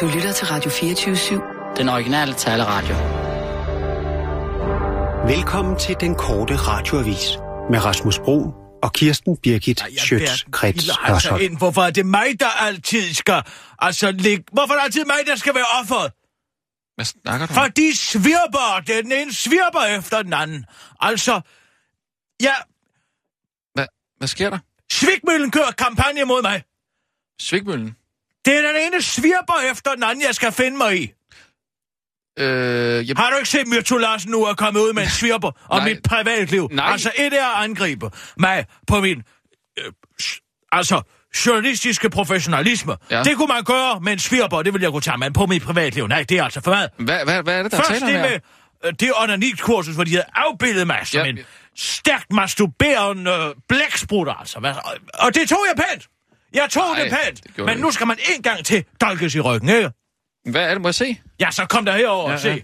Du lytter til Radio 24-7. Den originale taleradio. Velkommen til den korte radioavis med Rasmus Bro og Kirsten Birgit Schøtz-Krets altså ind. Hvorfor er det mig, der altid skal... Altså, lig... hvorfor er det altid mig, der skal være offeret? Hvad snakker du om? For de svirper. Det er den ene svirper efter den anden. Altså, ja, Hvad, hvad sker der? Svigmøllen kører kampagne mod mig. Svigmøllen? Det er den ene svirper efter den anden, jeg skal finde mig i. Øh, jeg... Har du ikke set Myrto Larsen nu er kommet ud med en svirper om mit privatliv? Nej. Altså, et er at angribe mig på min... Øh, altså, journalistiske professionalisme. Ja. Det kunne man gøre med en svirper, det ville jeg kunne tage, men på mit privatliv, nej, det er altså for meget. Hvad, hvad, hvad er det, der Først taler det om her? med øh, det onanitkursus, hvor de havde afbildet mig som Ja. en stærkt masturberende øh, blæksprut, altså. Og det tog jeg pænt. Jeg tog Nej, det pænt. det men du nu skal man en gang til dolkes i ryggen, ikke? Hvad er det, må jeg se? Ja, så kom der herover Ja, og se. ja.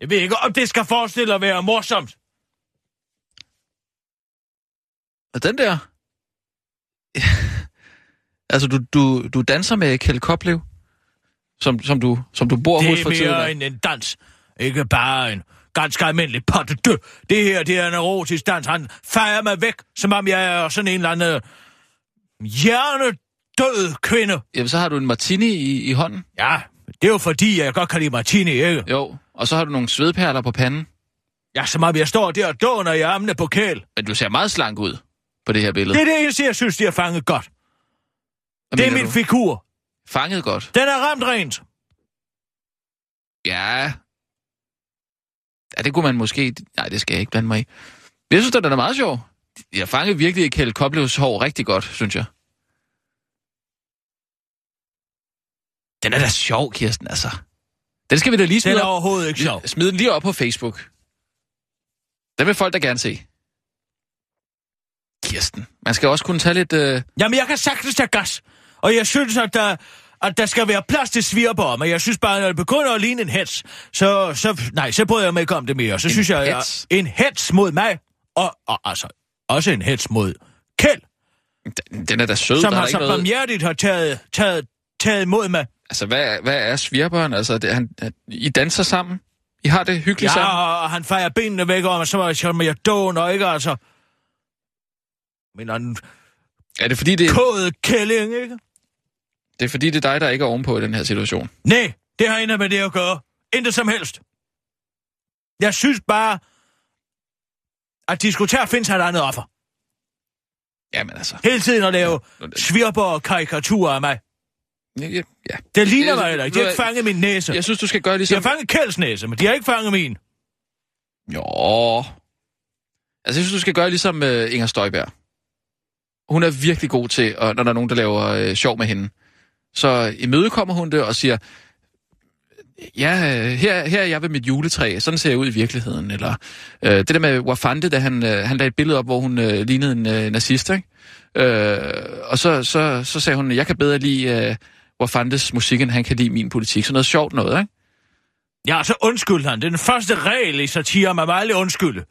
Jeg ved ikke, om det skal forestille at være morsomt. Og den der... altså, du, du, du danser med Kjeld Koplev, som, som, du, som du bor hos Det for er tiden. mere end en dans. Ikke bare en ganske almindelig potte dø. Det her, det er en erotisk dans. Han fejrer mig væk, som om jeg er sådan en eller anden hjernedød kvinde. Jamen, så har du en martini i, i hånden. Ja, det er jo fordi, jeg godt kan lide martini, ikke? Jo, og så har du nogle svedperler på panden. Ja, som om jeg står der og dåner i armene på kæl. Men du ser meget slank ud på det her billede. Det er det eneste, jeg synes, de har fanget godt. Hvad Det er min du? figur. Fanget godt. Den er ramt rent. Ja. Ja, det kunne man måske... Nej, det skal jeg ikke blande mig i. Jeg synes, den er meget sjov. Jeg fangede virkelig Kjeld Koplevs hår rigtig godt, synes jeg. Den er da sjov, Kirsten, altså. Den skal vi da lige Den smide er op. overhovedet ikke sjov. Smid den lige op på Facebook. Den vil folk da gerne se. Kirsten, man skal også kunne tage lidt... Øh... Jamen, jeg kan sagtens tage gas. Og jeg synes, at der, at der skal være plads til svirper, men jeg synes bare, når det begynder at ligne en hets, så, så, nej, så bryder jeg mig ikke om det mere. Så En synes jeg, hets? at en hets mod mig, og, og altså også en hets mod Kjeld, Den, den er da sød. som der er har så noget... barmhjertigt har taget, taget, taget imod mig. Altså, hvad, hvad er svirperen? Altså, det, han, I danser sammen? I har det hyggeligt Ja, sammen? og han fejrer benene væk, og så var jeg jeg dåner, ikke altså? Men en Er det fordi, det, kådet kælling, ikke? det er fordi, det er dig, der ikke er ovenpå i den her situation? Nej, det har intet med det at gøre. Intet som helst. Jeg synes bare, at de skulle tage og finde sig et andet offer. Jamen altså... Hele tiden at lave Ja, det- svirper og karikaturer af mig. Ja, ja. Det ligner Jeg- mig heller ikke. De har ikke fanget min næse. Jeg synes, du skal gøre De ligesom... har fanget Kjelds næse, men de har ikke fanget min. Jo... Altså, jeg synes, du skal gøre ligesom uh, Inger Støjberg. Hun er virkelig god til, og når der er nogen, der laver uh, sjov med hende, så imødekommer hun det og siger, ja, øh, her, her er jeg ved mit juletræ, sådan ser jeg ud i virkeligheden. Eller øh, det der med Wafande, da han, øh, han lagde et billede op, hvor hun øh, lignede en øh, nazist, ikke? Øh, og så, så, så sagde hun, jeg kan bedre lide øh, Wafandes musik, end han kan lide min politik. Så noget sjovt noget, ikke? Ja, så undskyld han. Det er den første regel i satire, man må aldrig undskylde.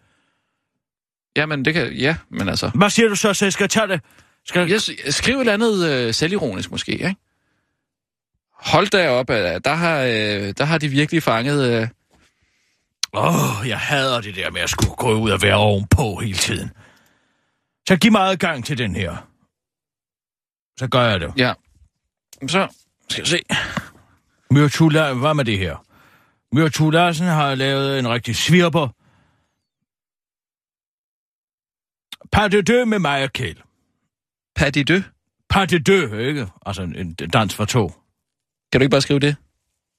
Jamen, det kan... Ja, men altså... Hvad siger du så, så jeg skal tage det? Skal... Jeg, skriv et eller andet øh, selvironisk måske, ikke? Hold da op, der har, øh, der har de virkelig fanget... Øh, Åh, oh, jeg hader det der med at skulle gå ud og være ovenpå hele tiden. Så giv mig adgang til den her. Så gør jeg det. ja. Så skal jeg se. Myrtula, hvad med det her? Myrtu Larsen har lavet en rigtig svirper. Pas de deux med mig og Kjeld. Patty Dø. Pas de deux, ikke? Altså en dans for to. Kan du ikke bare skrive det?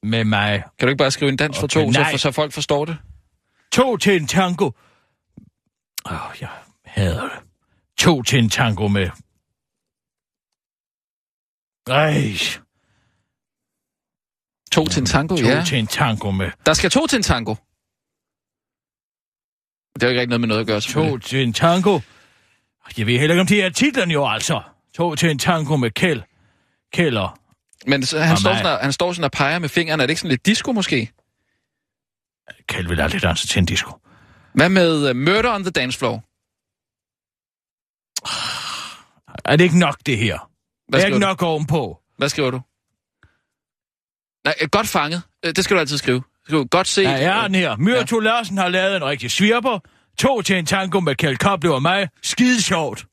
Med mig. Kan du ikke bare skrive en dans for Okay, to, så, nej. for, så folk forstår det? To til en tango. Åh, oh, jeg hader det. To til en tango med... Ej, To til en tango, to ja. til en tango med... Der skal to til en tango. Det har jo ikke rigtig noget med noget at gøre, To til en tango. Jeg ved heller ikke, om det er titlen jo, altså. To til en tango med Kjeld. Kælder. Men så, han, står mig. sådan, og, han står sådan og peger med fingrene. Er det ikke sådan lidt disco måske? Kjeld vil aldrig danse til en disco. Hvad med uh, Murder on the Dance Floor? Er det ikke nok, det her? Hvad er ikke du? nok ovenpå? Hvad skriver du? Nej, øh, godt fanget. Øh, Det skal du altid skrive. Skriv, godt set. Ja, har den her. Myrto ja. Larsen har lavet en rigtig svirper. To til en tango med Kjeld Koble og mig. Skide sjovt.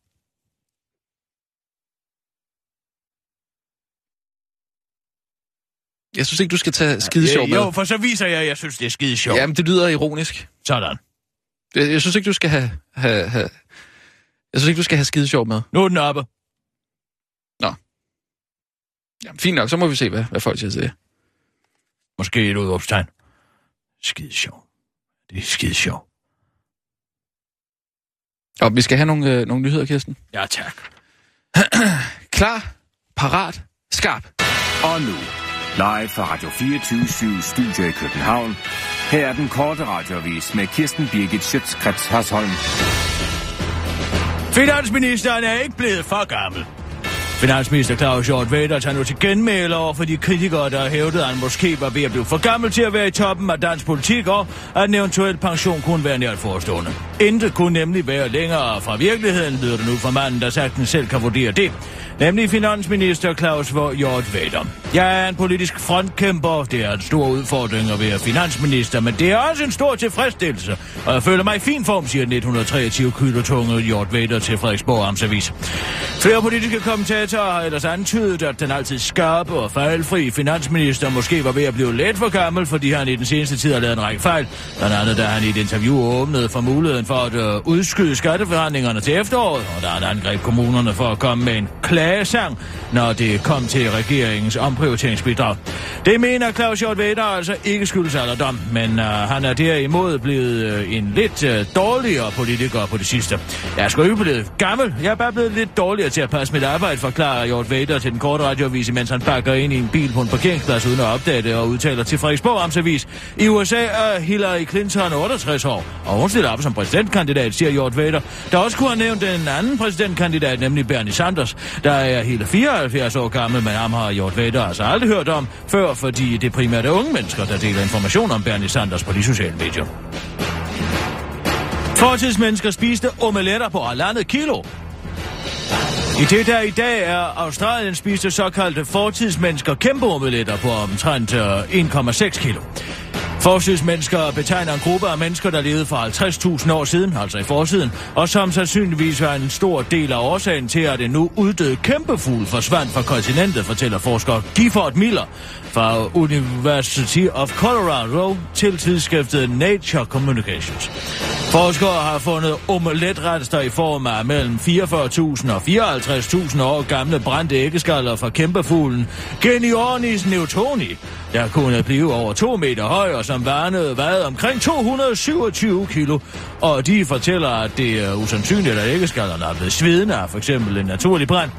Jeg synes ikke, du skal tage skide sjov med. Jo, for så viser jeg, at jeg synes, det er skide sjovt. Jamen, det lyder ironisk. Sådan. Jeg, jeg synes ikke, du skal have, have, have... Jeg synes ikke, du skal have skide sjov med. Nu er den oppe. Jamen, fint nok, så må vi se, hvad, hvad folk siger til det. Måske et udråbstegn. Skide sjovt. Det er skide sjovt. Og vi skal have nogle, øh, nogle nyheder, Kirsten. Ja, tak. Klar, parat, skarp. Og nu, live fra Radio 24 Studio i København. Her er den korte radiovis med Kirsten Birgit Schøtzgrads Hasholm. Finansministeren er ikke blevet for gammel. Finansminister Claus Hjort Vedder tager nu til genmæle over for de kritikere, der hævdede, at han måske var ved at blive for gammel til at være i toppen af dansk politik, og at en eventuel pension kunne være nært forestående. Intet kunne nemlig være længere fra virkeligheden, lyder det nu fra manden, der sagtens selv kan vurdere det. Nemlig finansminister Claus Hjort Vader. Jeg er en politisk frontkæmper. Det er en stor udfordring at være finansminister, men det er også en stor tilfredsstillelse. Og jeg føler mig i fin form, siger den 123 kilo Hjort Vader til Frederiksborg Amtsavis. Flere politiske kommentatorer har ellers antydet, at den altid skarpe og fejlfri finansminister måske var ved at blive lidt for gammel, fordi han i den seneste tid har lavet en række fejl. Blandt andet, da han i et interview åbnede for muligheden for at øh, udskyde skatteforhandlingerne til efteråret, og da han angreb kommunerne for at komme med en klagesang, når det kom til regeringens omprioriteringsbidrag. Det mener Claus Hjort Vedder altså ikke skyldes alderdom, men øh, han er derimod blevet øh, en lidt øh, dårligere politiker på det sidste. Jeg er sgu ikke blevet gammel, jeg er bare blevet lidt dårligere til at passe mit arbejde, forklarer Hjort Vader til den korte radioavis, mens han pakker ind i en bil på en parkeringsplads uden at opdage det og udtaler til Frederiksborg Amtsavis. I USA er Hillary Clinton 68 år, og hun stiller op som præsidentkandidat, siger Hjort Vader, der også kunne have nævnt en anden præsidentkandidat, nemlig Bernie Sanders, der er hele 74 år gammel, men ham har Hjort Vader altså aldrig hørt om før, fordi det primært er unge mennesker, der deler information om Bernie Sanders på de sociale medier. Fortidsmennesker spiste omeletter på halvandet kilo. I det der i dag er Australien spiste såkaldte fortidsmennesker kæmpe omeletter på omtrent øh, 1,6 kilo. Fortidsmennesker betegner en gruppe af mennesker, der levede for 50.000 år siden, altså i forsiden, og som sandsynligvis var en stor del af årsagen til, at en nu uddøde kæmpefugl forsvandt fra kontinentet, fortæller forsker Gifford Miller fra University of Colorado til tidsskriftet Nature Communications. Forskere har fundet omeletrester i form af mellem 44.000 og 54.000 år gamle brændte æggeskaller fra kæmpefuglen Geniornis newtoni, der kunne blive over 2 meter høj og som varnede vejede omkring 227 kilo. Og de fortæller, at det er usandsynligt, at æggeskallerne er blevet svedende af for eksempel en naturlig brand.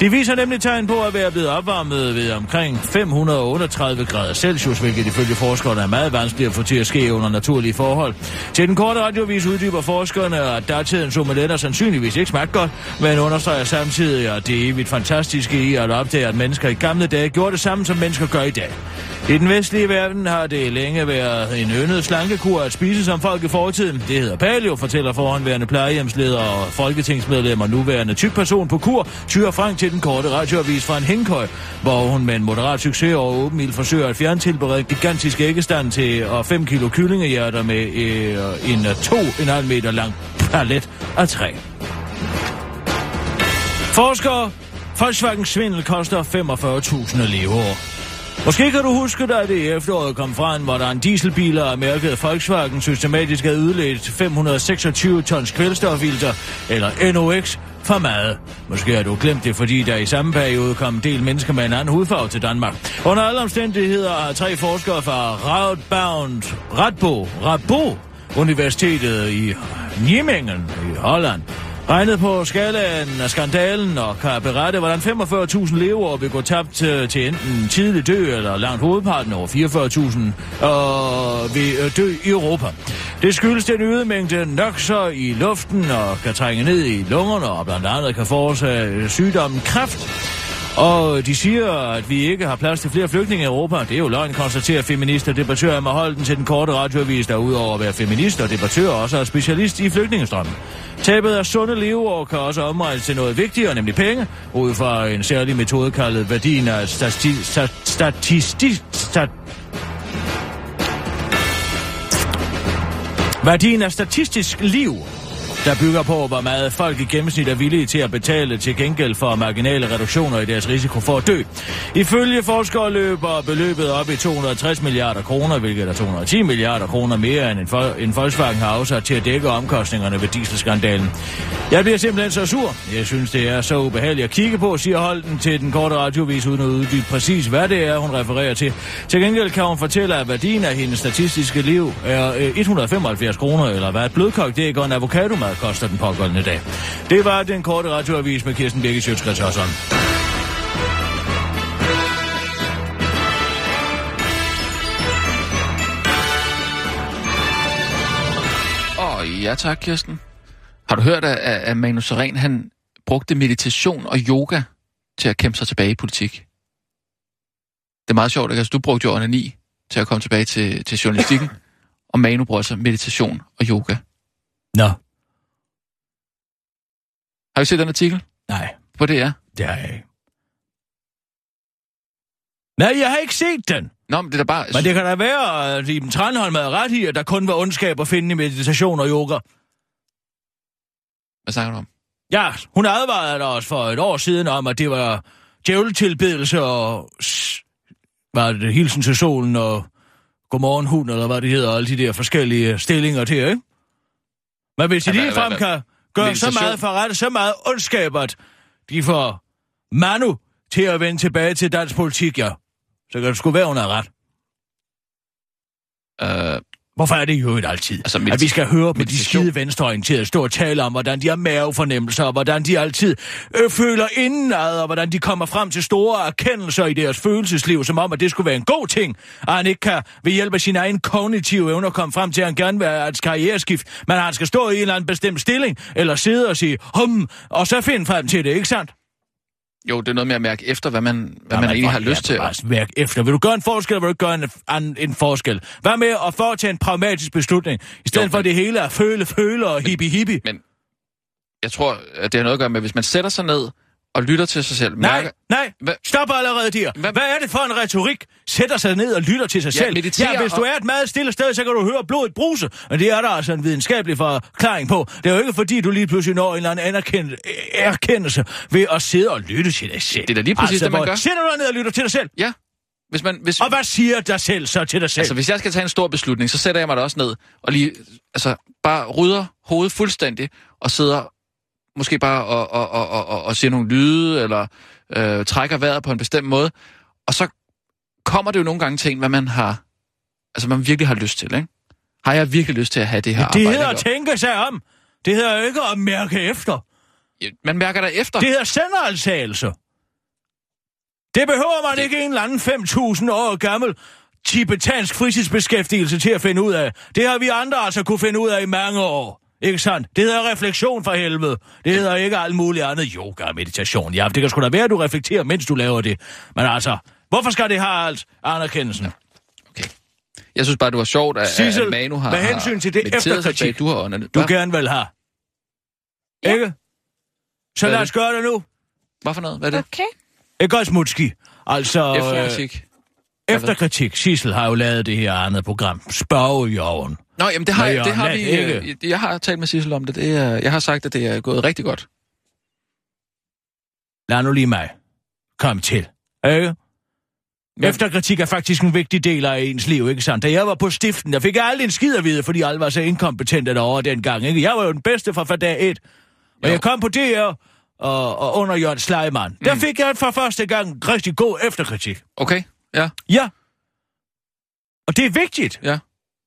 De viser nemlig tegn på at være blevet opvarmet ved omkring 538 grader Celsius, hvilket ifølge forskerne er meget vanskeligt at få til at ske under naturlige forhold. Til den korte radiovis uddyber forskerne, at datidens omeletter sandsynligvis ikke smagte godt, men understreger samtidig, at det er evigt fantastiske i at opdage, at mennesker i gamle dage gjorde det samme, som mennesker gør i dag. I den vestlige verden har det længe været en yndet slankekur at spise som folk i fortiden. Det hedder paleo, fortæller foranværende plejehjemsleder og folketingsmedlem og nuværende tyk person på kur, Tyre Frank til den korte radioavis fra en hængkøj, hvor hun med en moderat succes og åben ild forsøger at fjerntilberede gigantisk æggestand til og 5 kilo kyllingehjerter med øh, en øh, 2,5 meter lang palet af træ. Forskere, Volkswagen svindel koster 45.000 leveår. Måske kan du huske, da det i efteråret kom frem, hvor der en dieselbiler af mærket Volkswagen systematisk havde udledt 526 tons kvælstofilter, eller NOx, for meget. Måske har du glemt det, fordi der i samme periode kom en del mennesker med en anden hudfarve til Danmark. Under alle omstændigheder har tre forskere fra Radboud, Radbo, Radbo Universitetet i Nijmegen i Holland regnet på skalaen af skandalen og kan berette, hvordan 45.000 leveår vil gå tabt til enten tidlig dø eller langt hovedparten over 44.000 og vil øh, dø i Europa. Det skyldes den øgede mængde noxer i luften og kan trænge ned i lungerne og blandt andet kan forårsage sygdommen kræft. Og de siger, at vi ikke har plads til flere flygtninge i Europa. Det er jo løgn, konstaterer feminister og debattør Emma Holden til den korte radioavis, der udover at være feminist og debattør også er specialist i flygtningestrømmen. Tabet af sunde leveår kan også omregnes til noget vigtigere, nemlig penge, ud fra en særlig metode kaldet værdien af stati- sta- statistisk... Stat Værdien af statistisk liv, der bygger på, hvor meget folk i gennemsnit er villige til at betale til gengæld for marginale reduktioner i deres risiko for at dø. Ifølge forskere løber beløbet op i 260 milliarder kroner, hvilket er 210 milliarder kroner mere end en, for, en Volkswagen har afsat til at dække omkostningerne ved dieselskandalen. Jeg bliver simpelthen så sur. Jeg synes, det er så ubehageligt at kigge på, siger Holden til den korte radiovis, uden at uddybe præcis, hvad det er, hun refererer til. Til gengæld kan hun fortælle, at værdien af hendes statistiske liv er øh, 175 kroner, eller hvad et blødkogt æg og en avocadomad koster den pågående dag. Det var den korte radioavis med Kirsten Birgit Sjøtskrets Åh, ja tak, Kirsten. Har du hørt, at, at Manu Seren, han brugte meditation og yoga til at kæmpe sig tilbage i politik? Det er meget sjovt, ikke? Altså, du brugte jo onani til at komme tilbage til, til journalistikken, og Manu bruger altså meditation og yoga. Nå, Har du set den artikel nej, på DR? det har jeg ikke. Nej, jeg har ikke set den. Nå, men det er da bare... Men det kan da være, at Iben Tranholm havde ret i, at der kun var ondskab at finde i meditation og yoga. Hvad snakker du om? Ja, hun advarede os for et år siden om, at det var djævletilbedelse og... er det? Hilsen til solen og... Godmorgen hund, eller hvad det hedder, alle de der forskellige stillinger til, ikke? Men hvis hvad- lige frem kan gøre så meget forrette, så meget ondskab, at de får Manu til at vende tilbage til dansk politik, ja. Så kan det sgu være, hun har ret. Øh, Hvorfor er det jo ikke altid, Altså, medita- at vi skal høre på de skide venstreorienterede stå og tale om, hvordan de har mavefornemmelser, og hvordan de altid øh, føler indenad, og hvordan de kommer frem til store erkendelser i deres følelsesliv, som om, at det skulle være en god ting, at han ikke kan ved hjælp af sine egne kognitive evner komme frem til, at han gerne vil have et karriereskift, men han skal stå i en eller anden bestemt stilling, eller sidde og sige, hum, og så finde frem til det, ikke sandt? Jo, det er noget med at mærke efter, hvad man, hvad man egentlig har lyst til. Bare værk efter. Vil du gøre en forskel, eller vil du ikke gøre en, en, en forskel? Hvad med at foretage en pragmatisk beslutning, i stedet Jo, for men- det hele at føle, føle og hippie hippie? Men jeg tror, at det har noget at gøre med, hvis man sætter sig ned og lytter til sig selv. Nej, mærker- nej, Hvad- stop allerede der. Hvad- Hvad er det for en retorik? Sætter sig ned og lytter til sig Ja, selv. Ja, hvis du og- er et meget stille sted, så kan du høre blodet bruse. Men det er der altså en videnskabelig forklaring på. Det er jo ikke fordi, du lige pludselig når en eller anden anerkendelse, erkendelse ved at sidde og lytte til dig selv. Det er da lige præcis det, man gør. Sætter du dig ned og lytter til dig selv? Ja, hvis man... Hvis, Og hvad siger dig selv så til dig selv? altså, hvis jeg skal tage en stor beslutning, så sætter jeg mig da også ned og lige... Altså, bare rydder hovedet fuldstændig og sidder måske bare og, og, og, og, og, og siger nogle lyde, eller øh, trækker vejret på en bestemt måde. Og så kommer det jo nogle gange til en, hvad man har... Altså, man virkelig har lyst til, ikke? Har jeg virkelig lyst til at have det her det arbejde? hedder at tænke sig om. Det hedder ikke at mærke efter. Ja, Man mærker der efter. Det hedder senderalsagelse. Det behøver man Det- ikke en eller anden 5.000 år gammel tibetansk fritidsbeskæftigelse til at finde ud af. Det har vi andre altså kunne finde ud af i mange år. Ikke sandt? Det hedder refleksion for helvede. Det hedder ikke alt muligt andet yoga og meditation. Ja, det kan sgu da være, at du reflekterer, mens du laver det. Men altså, hvorfor skal det have alt anerkendelsen? Okay. Jeg synes bare, det var sjovt, at, Sissel, at Manu har med hensyn til det efterkritik, du har åndet. Du gerne vil have. Ja. Ikke? Så Hvad lad os gøre det nu. Hvad for noget? Hvad er det? Okay. Ikke også, Mutski? Altså, øh, Efterkritik. efterkritik. Sissel har jo lavet det her andet program. Spørgejorden. Nå, jamen det har, Nå, jeg, det har vi... ikke. Øh, jeg har talt med Sissel om det. det er, jeg har sagt, at det er gået rigtig godt. Lad nu lige mig. Kom til. Ikke? Men- Efterkritik er faktisk en vigtig del af ens liv, ikke sandt? Da jeg var på stiften, der fik jeg aldrig en skid at vide, fordi alle var så inkompetente derovre dengang, ikke? Jeg var jo den bedste fra, fra dag et. Og Jo. jeg kom på DR og, og under Jørgen Sleiman. Mm. Der fik jeg for første gang rigtig god efterkritik. Okay, ja. Ja. Og det er vigtigt, ja.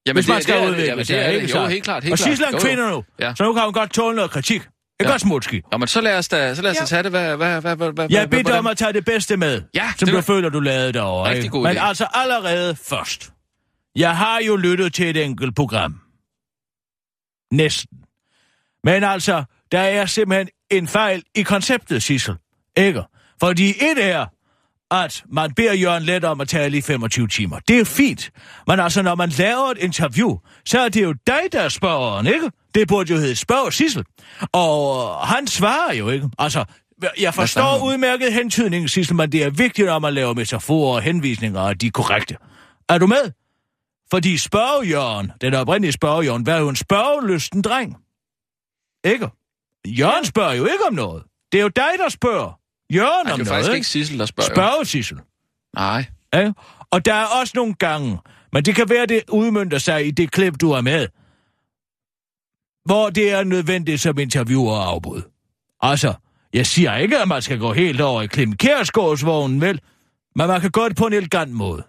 Jamen, hvis man det, skal det er det, udvikle jamen, sig, det er ikke det. Jo, helt klart. Helt og Sissel er en klart. Jo, jo. kvinde nu, Ja. så nu kan hun godt tåle noget kritik. Ikke Ja. også, Mutski? Nå, men så lad os da, så lad os da Ja. tage det. Hvad, hvad, hvad, hvad, hvad, Jeg beder om at tage det bedste med, Ja, som det du var- føler, du lavede derovre. Rigtig god Men idé. altså allerede først. Jeg har jo lyttet til et enkelt program. Næsten. Men altså, der er simpelthen en fejl i konceptet, Sissel. Ikke? Fordi et er, at man beder Jørgen Let om at tale i 25 timer. Det er fint. Men altså, når man laver et interview, så er det jo dig, der er spørgeren, ikke? Det burde jo hedde spørg Sissel. Og han svarer jo, ikke? Altså, jeg forstår udmærket hentydning, Sissel, men det er vigtigt, når man laver metaforer og henvisninger, at de er korrekte. Er du med? Fordi spørgjørn, den oprindelige spørgjørn, var jo en spørgelysten dreng. Ikke? Jørgen spørger jo ikke om noget. Det er jo dig, der spørger. Jørgen Nej, om det er noget, faktisk ikke? Sissel, der spørger. Spørg, Sissel. Nej. Ja? Og der er også nogle gange, men det kan være, det udmyndter sig i det klip, du har med, hvor det er nødvendigt som interviewer og afbud. Altså, jeg siger ikke, at man skal gå helt over i Klim Kærsgaardsvognen, vel? Men man kan det på en elegant måde.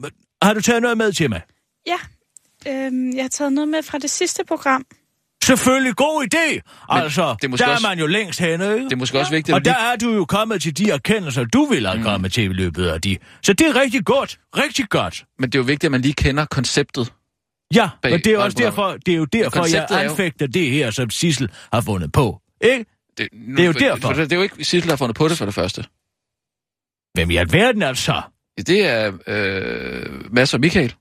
Men, har du taget noget med til mig? Ja, øhm, jeg har taget noget med fra det sidste program. Selvfølgelig god idé. Men Altså, det er der også- er man jo længst henne, ikke? Det er måske også vigtigt, Og der er du jo kommet til de erkendelser, du ville have kommet til i løbet af de. Så det er rigtig godt. Rigtig godt. men det er jo vigtigt, at man lige kender konceptet. Ja, Bag men det er også derfor, det er jo derfor, jeg konceptet er jo- anfægter det her, som Sissel har fundet på. Ikke? Det, nu, Det er jo for, derfor. For, det er jo ikke Sissel, der har fundet på det for det første. Hvem i alverden altså? Det er øh, Mads og Michael.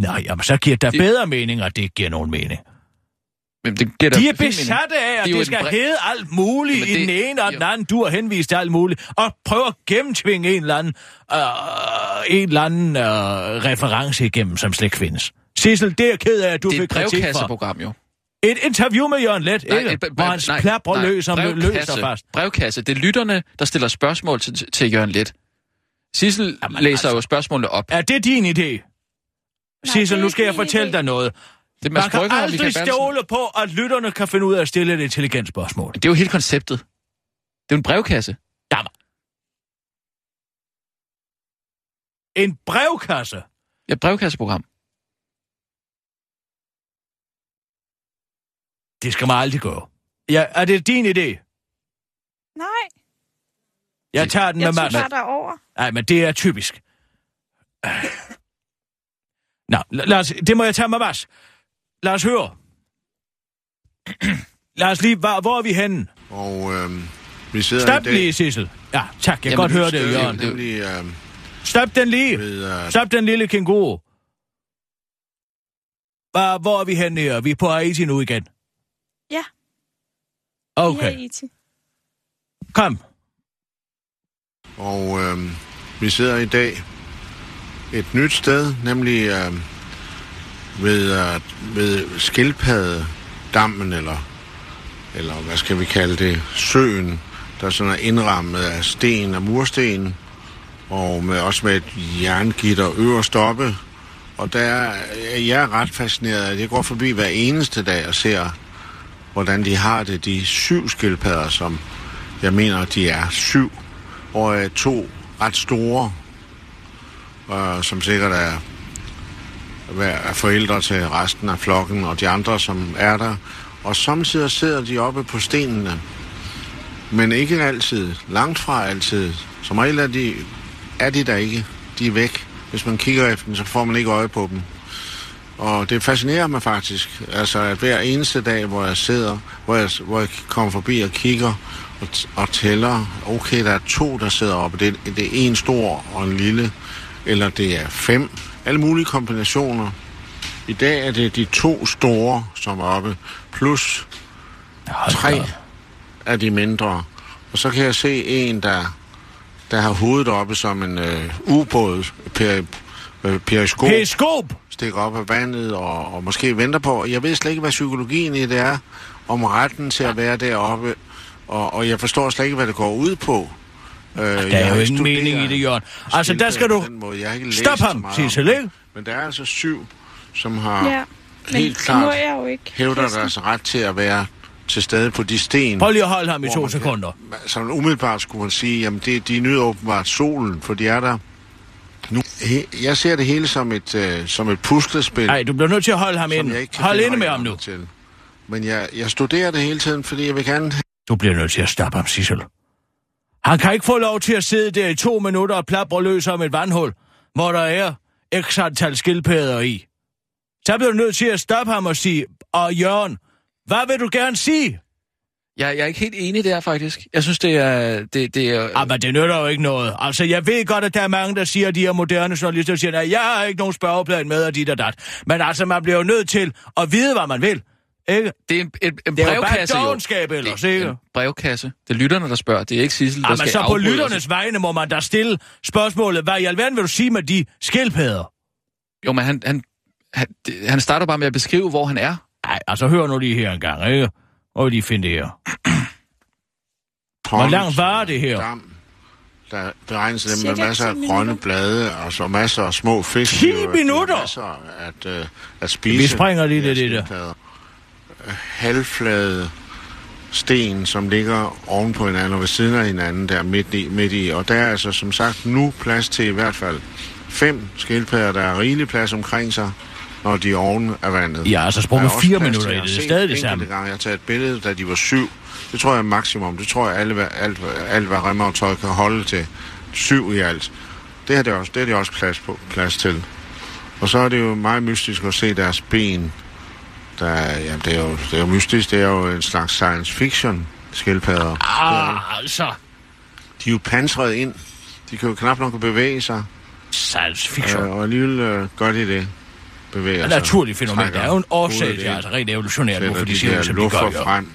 Nej, jamen så giver det da De- bedre mening, at det giver nogen mening. Men det giver De er besatte af, at Det er det skal bre- hedde alt muligt Jamen i det- den ene og den anden. Du har henvist til alt muligt. Og prøver at gennemtvinge en eller anden, øh, en eller anden øh, reference igennem, som slet ikke findes. Sissel, det er ked af, at du Det er fik et kritik for. brevkasseprogram, jo. Et interview med Jørgen Let, Nej, ikke? et- Hvor han nej, plapper nej, løs og brevkasse. løser fast. Brevkasse. Det er lytterne, der stiller spørgsmål til, til Jørgen Let. Sissel Jamen, læser altså. jo spørgsmålene op. Er det din idé? Sissel, det er nu skal jeg fortælle idé. dig noget. Det er Man Mads kan Brygger aldrig Michael stole på, at lytterne kan finde ud af at stille et intelligent spørgsmål. Det er jo hele konceptet. Det er jo en brevkasse. Jamen. En brevkasse. Ja, brevkasseprogram. Det skal man aldrig gøre. Ja, er det din idé? Nej, Jeg tager den jeg med Mads. bare derover. Nej, men det er typisk. Nå, la- lad os, det må jeg tage med Mads. Lad os høre. lad os lige, hvor, hvor er vi henne? Og øh, vi sidder Stop i dag... lige, Sissel. Ja, tak, jeg kan godt vi høre det, Jørgen. Nemlig øh, Stop den lige. ved... Øh, Stop den lille kænguru. Hvor, hvor er vi henne her? Vi er på Haiti nu igen. Ja. Okay, I Haiti. kom. og øh, vi sidder i dag et nyt sted, nemlig øh, ved, øh, ved Skildpaddedammen, eller, eller hvad skal vi kalde det, søen, der sådan er indrammet af sten og mursten, og med, også med et jerngitter øverst oppe. Og der er jeg er ret fascineret af, jeg går forbi hver eneste dag og ser, hvordan de har det, de syv skildpadder, som jeg mener, de er syv, og øh, to ret store, øh, som sikkert er, være forældre til resten af flokken, og de andre, som er der. Og samtidig sidder de oppe på stenene, men ikke altid, langt fra altid. Som regel er de, er de der ikke. De er væk. Hvis man kigger efter dem, så får man ikke øje på dem. Og det fascinerer mig faktisk, altså at hver eneste dag, hvor jeg sidder, hvor jeg, hvor jeg kommer forbi og kigger og, t- og tæller, okay, der er to, der sidder oppe, det, er- det er en stor og en lille, eller det er fem, alle mulige kombinationer. I dag er det de to store, som er oppe, plus tre af de mindre. Og så kan jeg se en, der, der har hovedet oppe som en øh, ubåd, per, øh, periskop Periskop! stikker op af vandet og, og måske venter på. Jeg ved slet ikke, hvad psykologien i det er, om retten til at være deroppe, og, og jeg forstår slet ikke, hvad det går ud på. Øh, Der er jo ingen mening i det, Jørgen. Altså, der skal du... Stop ham, Sissel, ikke? Men der er altså syv, som har Ja, helt klart jeg jo ikke. hævder deres ret til at være til stede på de sten. Prøv lige at holde ham i to man sekunder. Så umiddelbart skulle man sige, jamen det, de nyder åbenbart solen, for de er der. Nu, he, jeg ser det hele som et, øh, som et puslespil. Nej, du bliver nødt til at holde ham kan Hold inde med ham nu. Til. Men jeg, jeg studerer det hele tiden, fordi jeg vil gerne... Du bliver nødt til at stoppe ham, Sissel. Han kan ikke få lov til at sidde der i to minutter og plapre løs om et vandhul, hvor der er x antal skildpadder i. Så bliver du nødt til at stoppe ham og sige, og Jørgen, hvad vil du gerne sige? Jeg, jeg er ikke helt enig der, faktisk. Jeg synes, det er... Det, det er Ah, men det nytter jo ikke noget. Altså, jeg ved godt, at der er mange, der siger, at de her moderne journalister siger, at jeg har ikke nogen spørgeplan med, og dit og dat. Men altså, man bliver jo nødt til at vide, hvad man vil. Ikke? det er en, en, en Det er jo bare brevkasse, jo. dogenskab ellers, Det er ikke? en brevkasse. Det er lytterne, der spørger. Det er ikke Sissel, der Ah, men skal så på lytternes vegne må man da stille spørgsmålet, hvad i alverden vil du sige med de skildpadder? Jo, men han, han, han, det- han starter bare med at beskrive, hvor han er. Nej, altså hør nu lige her en gang, ikke? Og lige finde det her. Hvor langt varer det her? Dam, der beregnes dem med masser af 10 grønne blade, og så masser af små fisk. 10 Det er jo- minutter? Masser at, øh, at spise. Vi springer lige de lidt her i det. skildpadder. Halvflade sten, som ligger oven på hinanden og ved siden af hinanden der midt i, midt i. Og der er altså som sagt nu plads til i hvert fald fem skildpadder, der er rigelig plads omkring sig, når de er oven af vandet. Ja, altså sprunget fire minutter i det. Det er stadig det samme. Gange. Jeg har taget et billede, da de var syv. Det tror jeg er maksimum. Det tror jeg, alle, alt, alt hvad remmavtøj kan holde til. Syv i alt. Det har det også, det er det også plads, på, plads til. Og så er det jo meget mystisk at se deres ben. Der, er- jamen, det, er jo, det er jo mystisk. Det er jo en slags science fiction skildpadder. Ah, altså. De er jo pansret ind. De kan jo knap nok bevæge sig. Science fiction. Øh, og alligevel øh, gør de det. Bevæger er sig. naturligt fænomen. Der er jo en årsag til, altså rent evolutionært, hvorfor de de der som de gør. frem.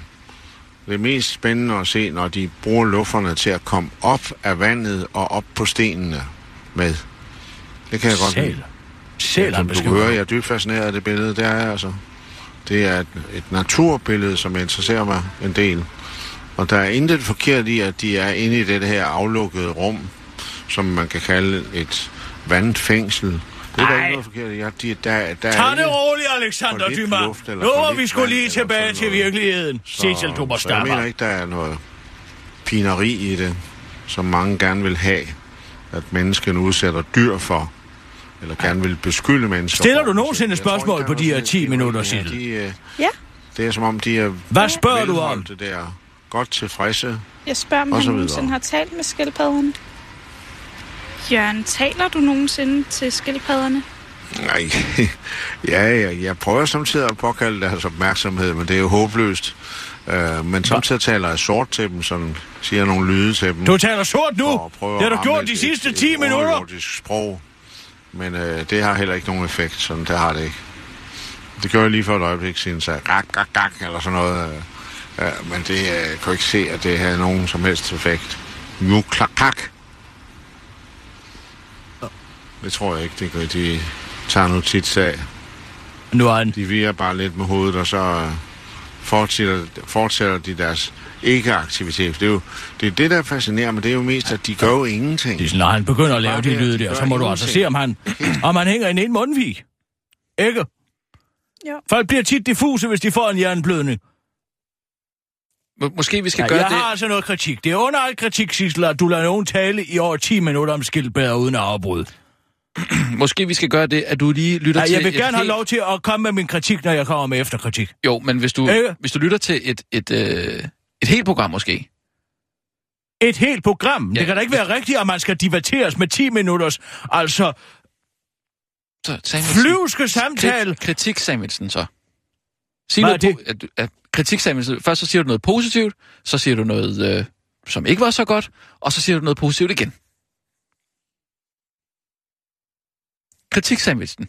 Det er mest spændende at se, når de bruger lufferne til at komme op af vandet og op på stenene med. Det kan jeg godt Sæl. lide. Sæl, Som du hører, jeg er dybt fascineret af det billede. Det er jeg altså. Det er et, et naturbillede, som interesserer mig en del. Og der er intet forkert i, at de er inde i det her aflukkede rum, som man kan kalde et vandfængsel. Det er der Ej. ikke noget forkert i. Ja, de, der, der Tag det roligt, Alexander Dumas. Nu må vi skulle lige tilbage til virkeligheden. Cecil, må så jeg mener ikke, der er noget pineri i det, som mange gerne vil have, at mennesken udsætter dyr for, eller gerne vil beskylde mennesker Stiller for. du nogensinde Jeg tror spørgsmål ikke, på de her noget 10 pineri minutter. Sissel? De, øh, Ja, det er som om, de er Hvad spørger du om? velholdte der, godt tilfredse. jeg spørger, om han nogensinde har talt med skildpadderne. Jørgen, taler du nogensinde til skildpadderne? Nej, ja, ja, jeg prøver samtidig at påkalde deres opmærksomhed, men det er jo håbløst. Uh, men samtidig taler jeg sort til dem, sådan siger nogle lyde til dem. Du taler sort nu. Det har du gjort de sidste et- 10 et minutter. sprog. Men øh, det har heller ikke nogen effekt, sådan det har det ikke. Det gjorde jeg lige for et øjeblik siden, så gak, gak, gak, eller sådan noget. Øh, øh, men det øh, kunne ikke se, at det havde nogen som helst effekt. Nu klak, klak. Det tror jeg ikke, det gør. De tager tit af. Nu er han. De virer bare lidt med hovedet, og så øh, fortsætter, fortsætter de deres ikke-aktivitet. Det er jo det, er det, der fascinerer mig. Det er jo mest, at de gør jo ingenting. Sissel, når han begynder at lave Bare de det, lyde de der, så må du altså se, om han, om han hænger i en mundvig. Ikke? Jo. Folk bliver tit diffuse, hvis de får en jernblødning. Må- Måske vi skal Ja, gøre jeg det... har altså noget kritik. Det er under al kritik, Sissel, at du lader nogen tale i over 10 minutter om skildpadder uden at afbryde. Måske vi skal gøre det, at du lige lytter Ja, til... jeg vil gerne have helt- lov til at komme med min kritik, når jeg kommer med efterkritik. Jo, men hvis du, Ikke? hvis du lytter til et, et, øh, et helt program måske... Et helt program. Ja, det kan da ikke være rigtigt, at man skal diverteres med 10 minutters, altså Så, flyvske samtale. Krit, kritik, Samuelsen, så. Sig Hvad noget po- at, at, kritik, Samuelsen. Først så siger du noget positivt, så siger du noget, øh, som ikke var så godt, og så siger du noget positivt igen. Kritik, Samuelsen.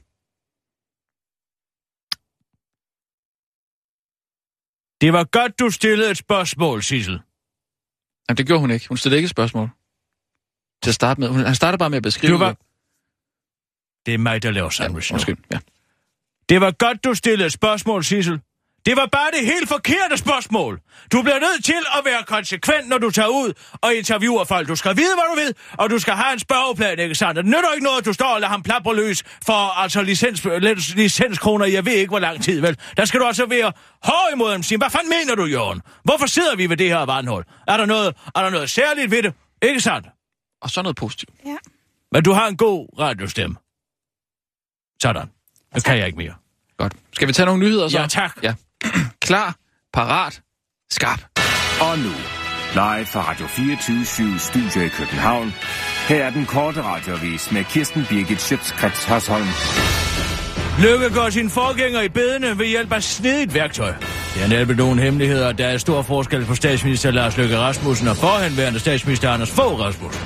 Det var godt, du stillede et spørgsmål, Sissel. Jamen, det gjorde hun ikke. Hun stillede ikke et spørgsmål. Til at starte med. Hun, han startede bare med at beskrive... Det var... Det er mig, der laver Ja, sandwich nu. undskyld. Ja. Det var godt, du stillede et spørgsmål, Sissel. Det var bare det helt forkerte spørgsmål. Du bliver nødt til at være konsekvent, når du tager ud og interviewer folk. Du skal vide, hvad du ved, og du skal have en spørgeplan, ikke sandt? Det nytter ikke noget, at du står og lader ham plapre løs for altså licens, licens- licenskroner, jeg ved ikke, hvor lang tid, vel? Der skal du altså være hård imod dem, sige, hvad fanden mener du, Jørgen? Hvorfor sidder vi ved det her vandhul? Er der noget, er der noget særligt ved det? Ikke sandt? Og så noget positivt. Ja. Men du har en god radiostemme. Sådan. Nu kan jeg ikke mere. Godt. Skal vi tage nogle nyheder så? Ja, tak. Ja. Klar, parat, skarp. Og nu, live fra Radio 24 Studio i København. Her er den korte radiovis med Kirsten Birgit Schøtzgrads Hasholm. Lykke går sin forgænger i bedene ved hjælp af snedigt værktøj. Det er netop nogen hemmeligheder, der er stor forskel på statsminister Lars Løkke Rasmussen og forhenværende statsminister Anders Fogh Rasmussen.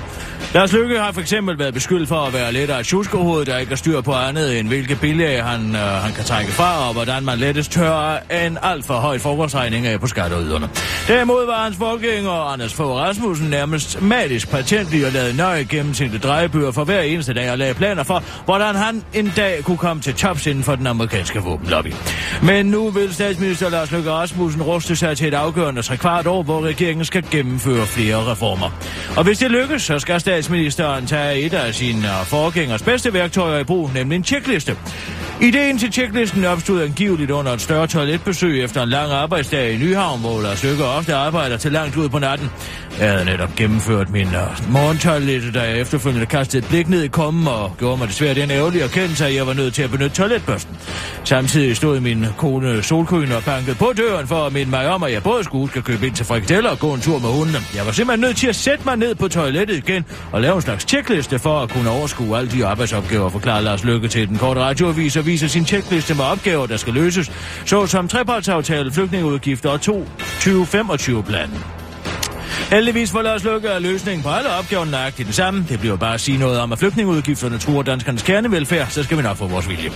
Lars Lykke har for eksempel været beskyldt for at være lidt af et der ikke har styr på andet end hvilke billeder han, øh, han kan trække fra, og hvordan man lettest tørrer en alt for høj forholdsregning af på skatteyderne. Derimod var hans forgænger Anders Fogh Rasmussen nærmest magisk patentlig og lavede nøje gennemtænkte drejebøger for hver eneste dag og lagde planer for, hvordan han en dag kunne komme til tops inden for den amerikanske våbenlobby. Men nu vil statsminister Lars Løkke Rasmussen ruste sig til et afgørende trekvart år, hvor regeringen skal gennemføre flere reformer. Og hvis det lykkes, så skal statsministeren tage et af sine øh, forgængers bedste værktøjer i brug, nemlig en tjekliste. Ideen til tjeklisten opstod angiveligt under et større toiletbesøg efter en lang arbejdsdag i Nyhavn, hvor Lars Løkke ofte arbejder til langt ud på natten. Jeg havde netop gennemført min uh, morgentoilet, da jeg efterfølgende kastede et blik ned i kommen og gjorde mig desværre den ærgerlige erkendelse, at jeg var nødt til at benytte toiletbørsten. Samtidig stod min kone Solkøen og bankede på døren for at minde mig om, at jeg både skulle skal købe ind til frikadeller og gå en tur med hundene. Jeg var simpelthen nødt til at sætte mig ned på toilettet igen og lave en slags tjekliste for at kunne overskue alle de arbejdsopgaver, forklarede Lars Løkke til den korte radioavis og viser sin tjekliste med opgaver, der skal løses, såsom trepartsaftale, flygtningeudgifter og 2025-planen. Heldigvis for Lars Løkke er løsningen på alle opgaverne nøjagtigt den samme. Det bliver bare at sige noget om, at flygtningeudgifterne truer danskernes kernevelfærd, så skal vi nok få vores vilje.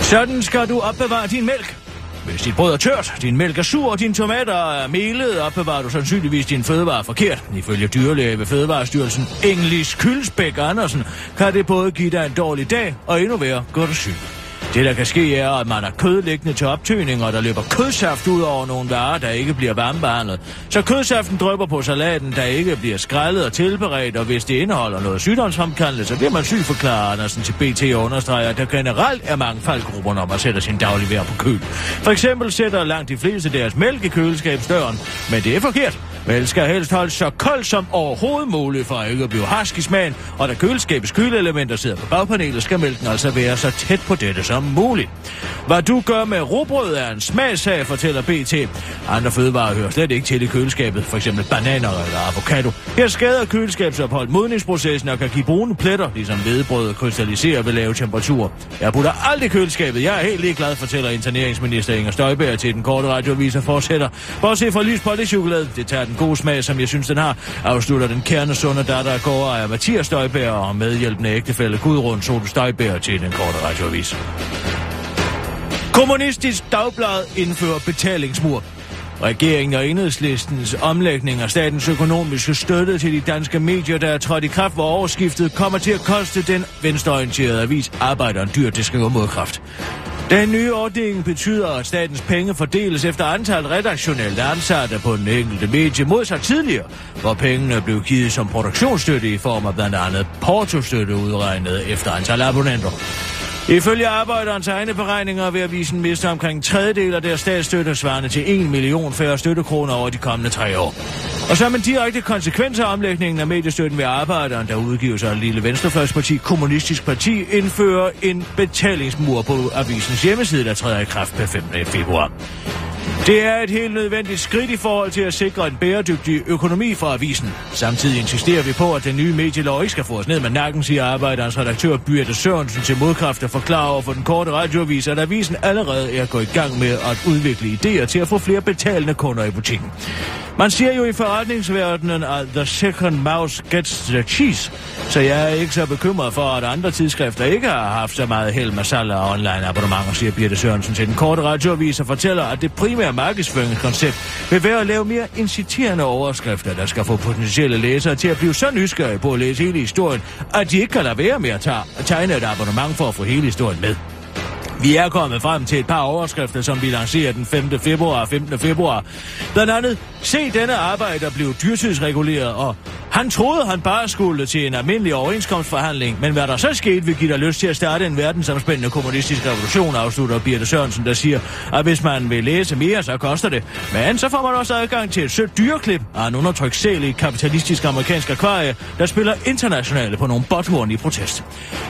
Sådan skal du opbevare din mælk. Hvis dit brød er tørt, din mælk er sur og dine tomater er melet, opbevarer du sandsynligvis din fødevare forkert. Ifølge dyrlæge ved Fødevarestyrelsen Englis Kylsbæk Andersen kan det både give dig en dårlig dag og endnu værre gå dig syg. Det, der kan ske, er, at man har kød liggende til optøning, og der løber kødsaft ud over nogle varer, der ikke bliver varmebehandlet. Så kødsaften drøber på salaten, der ikke bliver skrællet og tilberedt, og hvis det indeholder noget sygdomsfremkaldende, så bliver man syg, forklarer Andersen til BT og understreger, at der generelt er mange faldgrupper, når man sætter sin dagligvær på køl. For eksempel sætter langt de fleste deres mælk i køleskabsdøren, men det er forkert. Mælk skal helst holdes så koldt som overhovedet muligt for at ikke at blive harsk i smagen, og da køleskabets køleelementer sidder på bagpanelet, skal mælken altså være så tæt på dette som muligt. Hvad du gør med robrød er en smagssag, fortæller BT. Andre fødevarer hører slet ikke til i køleskabet, f.eks. bananer eller avocado. Her skader køleskabsophold modningsprocessen og kan give brune pletter, ligesom hvedebrød krystalliserer ved lave temperaturer. Jeg putter aldrig i køleskabet. Jeg er helt ligeglad, fortæller interneringsminister Inger Støjberg til den korte radioavis og fortsætter. Bortset fra lys på det chokolade, det tager den gode smag, som jeg synes, den har, afslutter den kernesunde datter af gårdejer Mathias Støjberg og medhjælpende ægtefælde Gudrun Sol Støjberg til den korte radioavis. Kommunistisk Dagblad indfører betalingsmur. Regeringen og enhedslistens omlægning af statens økonomiske støtte til de danske medier, der er trådt i kraft ved overskiftet, kommer til at koste den venstreorienterede avis Arbejderen dyr, det skriver modkraft. Den nye ordning betyder, at statens penge fordeles efter antal redaktionelt ansatte på den enkelte medie modsat tidligere, hvor pengene blev givet som produktionsstøtte i form af blandt andet portostøtte udregnet efter antal abonnenter. Ifølge arbejderens egne beregninger vil avisen miste omkring en tredjedel af deres statsstøtte, svarende til 1 million færre støttekroner over de kommende tre år. Og som en direkte konsekvens af omlægningen af mediestøtten ved arbejderen, der udgives af lille venstrefløjsparti, Kommunistisk Parti, indfører en betalingsmur på avisens hjemmeside, der træder i kraft per 15. februar. Det er et helt nødvendigt skridt i forhold til at sikre en bæredygtig økonomi for avisen. Samtidig insisterer vi på, at den nye medielov ikke skal få os ned med nakken, siger arbejderens redaktør Byrte Sørensen til modkraft og forklarer over for den korte radioavis, at avisen allerede er gået i gang med at udvikle idéer til at få flere betalende kunder i butikken. Man siger jo i forretningsverdenen, at the second mouse gets the cheese, så jeg er ikke så bekymret for, at andre tidsskrifter ikke har haft så meget held med salg af online abonnementer, siger Birte Sørensen til den korte radioavis og fortæller, at det primære markedsføringskoncept vil være at lave mere inciterende overskrifter, der skal få potentielle læsere til at blive så nysgerrige på at læse hele historien, at de ikke kan lade være med at tegne et abonnement for at få hele historien med. Vi er kommet frem til et par overskrifter, som vi lancerer den 5. februar og 15. februar. Blandt andet, se denne arbejder blive dyrtidsreguleret, og han troede, han bare skulle til en almindelig overenskomstforhandling, men hvad der så skete, vil give dig lyst til at starte en verdensomspændende kommunistisk revolution, afslutter Birte Sørensen, der siger, at hvis man vil læse mere, så koster det. Men så får man også adgang til et sødt dyreklip af en undertrykt sæl i kapitalistisk amerikansk akvarie, der spiller internationale på nogle botthorn i protest.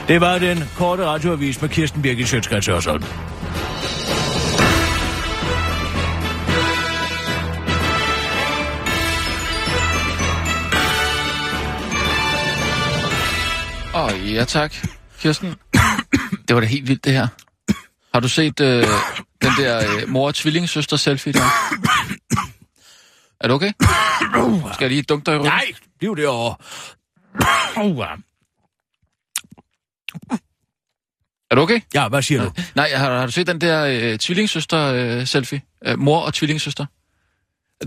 Det var den korte radioavis med Kirsten Birgit Sjøtskrets Hørsholm. Ja tak, Kirsten. Det var da helt vildt, det her. Har du set, øh, Den der øh, mor- og tvillingssøster selfie der. er du okay? Skal jeg lige dunke dig i ryggen? Nej, bliv. Uh, Er du okay? ja, hvad siger du? Nej, har, har du set den der øh, tvillingssøster-selfie? Øh, mor og tvillingssøster?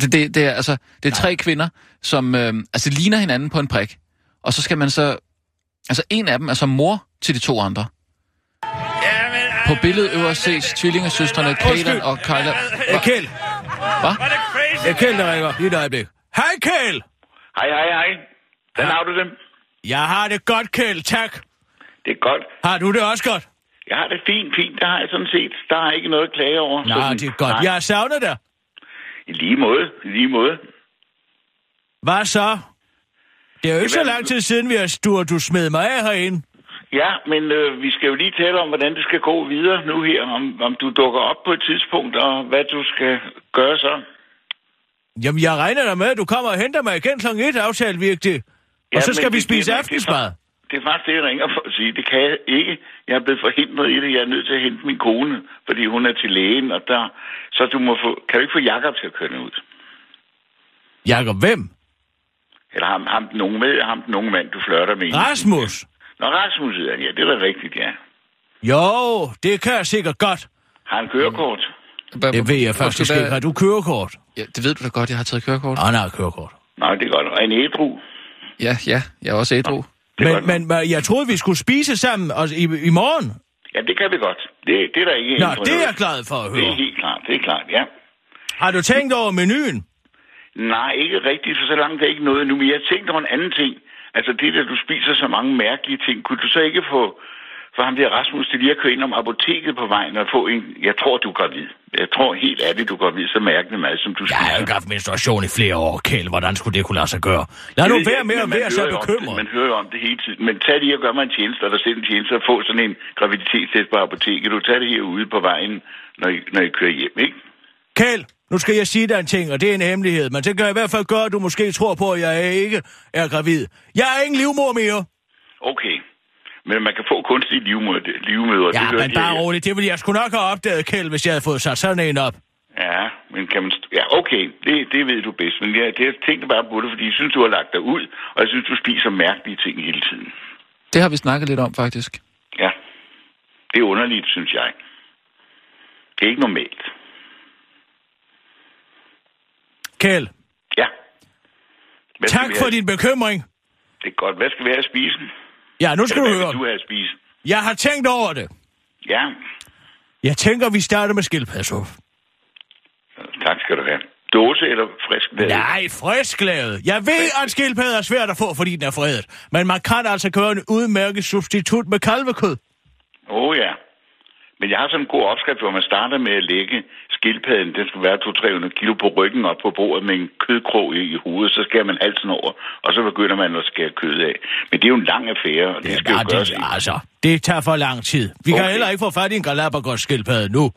Det, det, det er altså det er tre kvinder, som øh, altså ligner hinanden på en prik. Og så skal man så... Altså en af dem er så mor til de to andre. På billedet øverst ses tvillingesøstrene Kaelan og Kyla... Hey, Kjeld. Hvad? Det er Kjeld, der ringer. Lige et øjeblik. Hej, Kjeld. Hej, hej, hej. Hvordan har du det? Jeg har det godt, Kjeld. Tak. Det er godt. Har du det også godt? Jeg har det fint, fint. Det har jeg sådan set. Der er ikke noget at klage over. Nej, Sådan- det er godt. Nej. Jeg har savnet dig. I lige måde. I lige måde. Hvad så? Det er jo ikke så lang tid siden, vi har du, du smed mig af herinde. Ja, men øh, vi skal jo lige tale om, hvordan det skal gå videre nu her. Om, om du dukker op på et tidspunkt, og hvad du skal gøre så. Jamen, jeg regner da med, at du kommer og henter mig igen kl. 1, aftalt virkelig. Og Ja, så skal vi spise det- aftensmad. Det er faktisk det, jeg ringer for at sige. Det kan jeg ikke. Jeg er blevet forhindret i det. Jeg er nødt til at hente min kone, fordi hun er til lægen, og der... Så du må få... Kan du ikke få Jakob til at køre ud? Jakob, hvem? Eller ham, ham den unge med, ham den unge mand, du flørter med. Rasmus. Nå, Rasmus hedder han, ja. Det er da rigtigt, ja. Jo, det kan jeg sikkert godt. Har han kørekort? Det ved jeg faktisk ikke. Har du kørekort? Ja, det ved du da godt, jeg har taget kørekort. Ah, nej, kørekort. Nej, det er godt. Og en ædru? Ja, ja, jeg er også ædru. Det er Men, godt. men, men jeg troede, vi skulle spise sammen og, i, i morgen. Ja, det kan vi godt. Det, det er der ikke Nå, det er jeg glad for at Det er høre. helt klart, det er klart, ja. Har du tænkt over menuen? Nej, ikke rigtigt, for så langt er ikke noget nu. Men jeg tænkte over en anden ting. Altså det, at du spiser så mange mærkelige ting, kunne du så ikke få for ham der Rasmus til lige at køre ind om apoteket på vejen og få en... Jeg tror, du er gravid. Jeg tror helt ærligt, du er gravid så mærkelig mad, som du Jeg har jo spiser. ikke haft menstruation i flere år, Kjeld. Hvordan skulle det kunne lade sig gøre? Lad nu være jeg med at være så bekymret. Man hører jo om det hele tiden. Men tag lige og gør mig en tjeneste, og der selv en tjeneste, og få sådan en graviditetstest på apoteket. Du tager det herude på vejen, når I, når I kører hjem, ikke? Kjeld, nu skal jeg sige dig en ting, og det er en hemmelighed. Men det kan i hvert fald gøre, at du måske tror på, at jeg ikke er gravid. Jeg er ingen livmor mere. Okay. Men man kan få kunstige livmøder. livmøder Ja, det men jeg bare her. roligt. Det ville jeg sgu nok have opdaget, Kjeld, hvis jeg havde fået sat sådan en op. Ja, men kan man... Ja, okay, det, det ved du bedst. Men jeg, det, jeg tænkte bare på det, fordi jeg synes, du har lagt dig ud, og jeg synes, du spiser mærkelige ting hele tiden. Det har vi snakket lidt om, faktisk. Ja, det er underligt, synes jeg. Det er ikke normalt. Kjeld, Ja. Hvad tak for din bekymring. Det er godt. Hvad skal vi have at spise? Ja, nu skal Eller du hvad høre. vil du have at spise? Jeg har tænkt over det. Ja, Jeg tænker, vi starter med skildpadsuppe. tak skal du have. Dåse eller frisk mad? Nej, frisklavet. Jeg ved, at skildpadde er svært at få, fordi den er fredet. Men man kan altså gøre en udmærket substitut med kalvekød. Åh oh, ja. Men jeg har sådan en god opskrift, hvor man starter med at lægge skildpadden. Den skal være 200-300 kilo på ryggen op på bordet med en kødkrog i, i hovedet. Så skærer man halsen over, og så begynder man at skære kød af. Men det er jo en lang affære, og det skal Ja, jo gøres. det, altså, det tager for lang tid. Vi kan Okay. heller ikke få fat i en Galapagos skildpadde nu. Det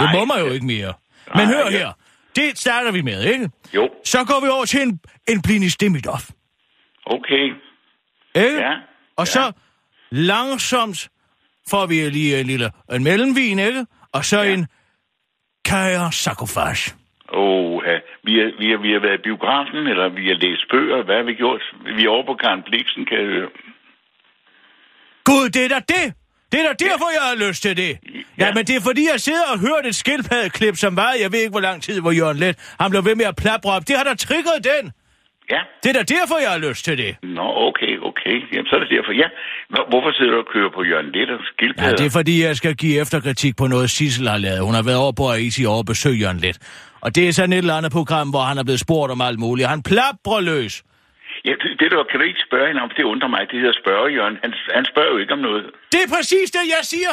Nej. må man jo ikke mere. Men Nej, hør ja. her. Det starter vi med, ikke? Jo, Så går vi over til en, en blinis demidov. okay. Ikke? Ja. Og så langsomt får vi lige en lille en mellemvin, ikke? Og så Ja. en kajer sarkofage. Og ja. vi, har, vi, har, vi har været i biografen, eller vi har læst bøger. Hvad har vi gjort? Vi er over på Karen Bliksen, kan jeg høre. Gud, det er da det! Det er da derfor, jeg har lyst til det. Ja, Ja. men det er fordi, jeg sidder og hører et skildpaddeklip, som var, jeg ved ikke, hvor lang tid, hvor Jørgen Let, han blev ved med at plapre op. Det har da triggeret den. Ja. Det er da derfor, jeg har lyst til det. Nå, okay, okay. Jamen, så er det derfor. Ja. Hvor- Hvorfor sidder du og kører på Jørgen Let og Ja, skildpadder? det er fordi, jeg skal give efterkritik på noget, Sissel har lavet. Hun har været over på Aisi over og besøge Jørgen Let. Og det er sådan et eller andet program, hvor han er blevet spurgt om alt muligt. Han plaprer løs. Ja, det, det der, kan du ikke spørge hende om? Det undrer mig. Det hedder spørge, Jørgen. Han, han spørger jo ikke om noget. Det er præcis det, jeg siger.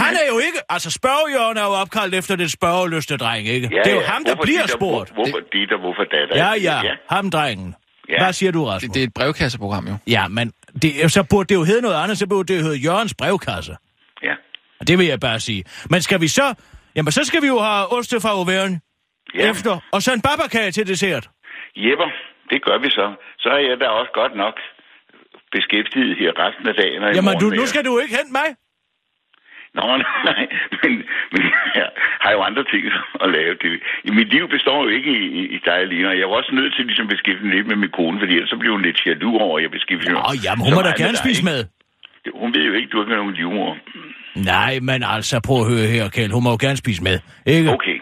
Han er jo ikke... Altså, spørgejørgen er jo opkaldt efter den spørgeløste dreng, ikke? Ja, det er jo ja. ham, der Hvorfor bliver dit og- spurgt. Hvor, hvorfor dit og hvorfor datter? Ja, ja, ham drengen. Ja. Hvad siger du, Rasmus? Det, det er et brevkasseprogram, jo. Ja, men det, så burde det jo hedde noget andet, så burde det hedde Jørgens brevkasse. Ja. Og det vil jeg bare sige. Men skal vi så... Jamen, så skal vi jo have oste fra Auvergne ja. efter, og så en babakage til dessert. Jepper, det gør vi så. Så er jeg da også godt nok beskæftiget her resten af dagen. Og i Jamen, morgen du, nu skal du ikke hente mig. Nå, nej, men, men jeg har jo andre ting at lave. Det, i mit liv består jo ikke i, i, i dig alene, og jeg er også nødt til ligesom at beskæftige mig lidt med min kone, fordi ellers så bliver hun lidt jaloux over, at jeg beskæftiger Åh, jamen, hun må da gerne dig, spise ikke? med. Hun ved jo ikke, du ikke er nogen livmor. Nej, men altså, prøv at høre her, Kjeld. Hun må jo gerne spise med. Ikke? Okay.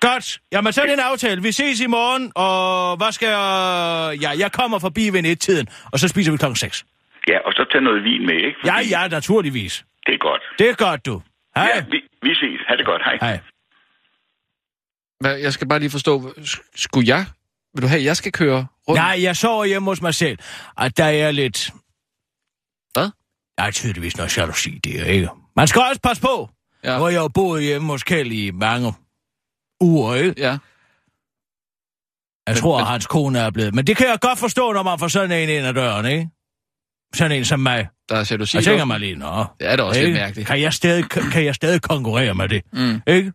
Godt. Jamen, så er det en aftale. Vi ses i morgen, og hvad skal jeg... Ja, jeg kommer forbi ved et-tiden, og så spiser vi klokken 6. Ja, og så tag noget vin med, ikke? Ja, Fordi ja, naturligvis. Det er godt. Det er godt, du. Hej. Ja, vi, vi ses. Ha' det godt. Hej. Hej. Hvad, jeg skal bare lige forstå, sk- skulle jeg... Vil du have, at jeg skal køre rundt? Nej, jeg sover hjemme hos mig selv, og der er lidt... Hvad? Der er tydeligvis noget jalousi der, ikke? Man skal også passe på. Ja. Nu har jeg jo boet hjemme hos Kjeld i mange uger, ikke? Ja. Jeg Men- tror, men- at hans kone er blevet... Men det kan jeg godt forstå, når man får sådan en ind ad døren, ikke? Sådan en som mig. Der er jalousi. Og tænker mig lige, nå... Det er da også ikke? lidt mærkeligt. Kan jeg, stadig, kan jeg stadig konkurrere med det, Mm. ikke?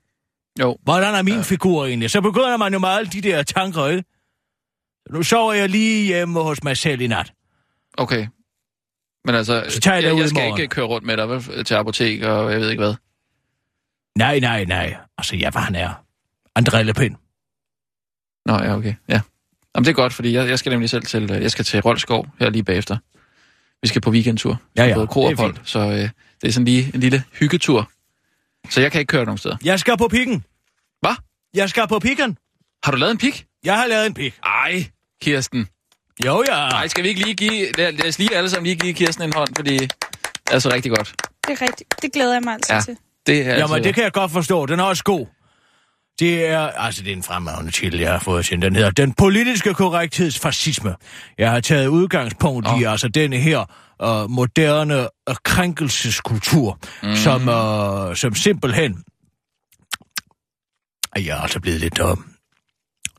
Jo. Hvordan er min ja. figur egentlig? Så begynder man jo med alle de der tanker, ikke? Nu sover jeg lige hjemme hos mig selv i nat. Okay. Men altså, Så tager jeg jeg, jeg skal morgen. ikke køre rundt med dig vel, til apotek og jeg ved ikke hvad. Nej, nej, nej. Altså, ja, hvad han er. André Le Pen. Nå, ja, okay. Ja. Jamen, det er godt, fordi jeg, jeg skal nemlig selv til, øh, jeg skal til Rolskov her lige bagefter. Vi skal på weekendtur. Ja, ja, Både kro og det er hold, så øh, det er sådan lige en lille hyggetur. Så jeg kan ikke køre nogen steder. Jeg skal på pikken. Hvad? Jeg skal på pikken. Har du lavet en pik? Jeg har lavet en pik. Ej, Kirsten. Jo, ja. Nej, skal vi ikke lige give... Lad, lad os lige alle sammen lige give Kirsten en hånd, fordi det er så rigtig godt. Det er rigtigt. Det glæder jeg mig altså Ja. til. Det er Jamen, altså, det kan jeg godt forstå. Den er også god. Det er, altså det er en fremragende titel, jeg har fået til. Den hedder Den politiske korrektheds fascisme. Jeg har taget udgangspunkt oh. i altså denne her uh, moderne uh, krænkelseskultur, mm. som, uh, som simpelthen... Jeg er altså blevet lidt... Uh,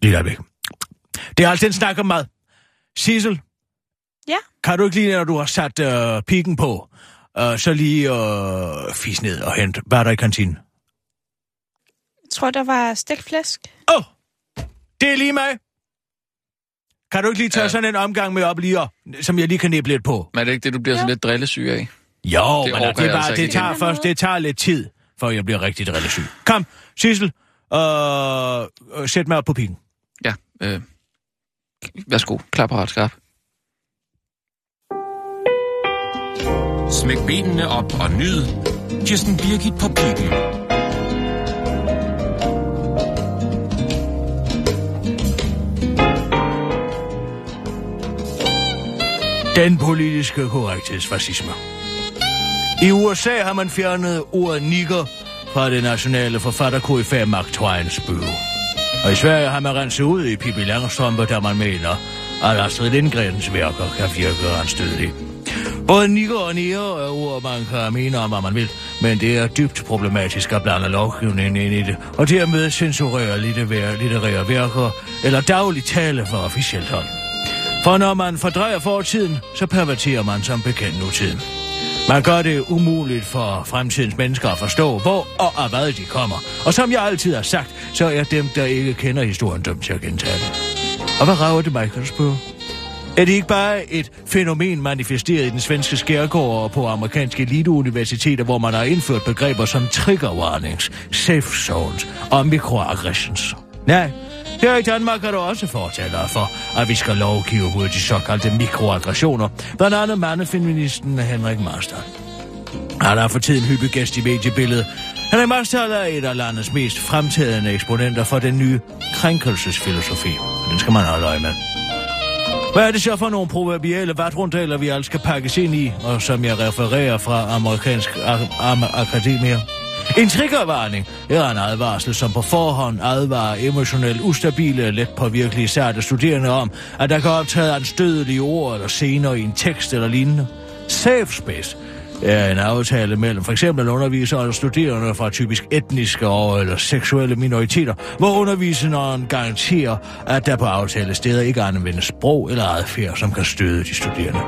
lidt væk. Det er altså en snak om mad. Sissel, Ja, kan du ikke lige, når du har sat uh, pikken på, uh, så lige uh, fis ned og hente, hvad er der i kantinen? Jeg tror, der var stegt flæsk. Åh, oh, det er lige mig. Kan du ikke lige tage ja. Sådan en omgang med op lige, og- som jeg lige kan næppe lidt på? Men er det ikke det, du bliver ja. så lidt drillesyg af? Jo, Det men orker det, er jeg bare, altså det tager er først, det tager lidt tid, før jeg bliver rigtig relativ. Kom, Sissel, øh, øh, sæt mig op på pikken. Ja, øh, værsgo, klar parat, skarp. Smæk benene op og nyd. Kirsten Birgit på pikken. Den politiske korrekthedsfascisme. I USA har man fjernet ordet nigger fra det nationale forfatterkoryfæ Mark Twains bøge. Og i Sverige har man renset ud i Pippi Langstrømpe, der man mener, at Astrid Lindgrens værker kan virke anstødelige. Både nigger og niger er ord, man kan mene om, hvad man vil, men det er dybt problematisk at blande lovgivningen ind i det, og dermed censurere litterære, litterære værker eller daglig tale for officielt hold. For når man fordrejer fortiden, så perverterer man som bekendt nutiden. Man gør det umuligt for fremtidens mennesker at forstå, hvor og af hvad de kommer. Og som jeg altid har sagt, så er dem, der ikke kender historien, dømt til at gentage det. Og hvad rager det mig, kan du spørge? Er det ikke bare et fænomen manifesteret i den svenske skærgård og på amerikanske eliteuniversiteter, hvor man har indført begreber som trigger warnings, safe zones og microaggressions? Nej, her i Danmark er der også fortalere for, at vi skal lovgive mod de såkaldte mikroaggressioner, blandt andet mandefeministen Henrik Marstad. Han er for tiden hyppig gæst i mediebilledet. Henrik Marstad er et af landets mest fremtrædende eksponenter for den nye krænkelsesfilosofi. Den skal man holde øje med. Hvad er det så for nogle proverbiale vatrundaler, vi alle skal pakkes ind i, og som jeg refererer fra amerikansk ak- am- akademier? En triggervarning er en advarsel, som på forhånd advarer emotionelt ustabile, let påvirkelige særte studerende om, at der kan optræde anstødelige ord eller scener i en tekst eller lignende. Safe space er en aftale mellem for eksempel undervisere og studerende fra typisk etniske og eller seksuelle minoriteter, hvor underviseren garanterer, at der på aftale steder ikke anvendes sprog eller adfærd, som kan støde de studerende.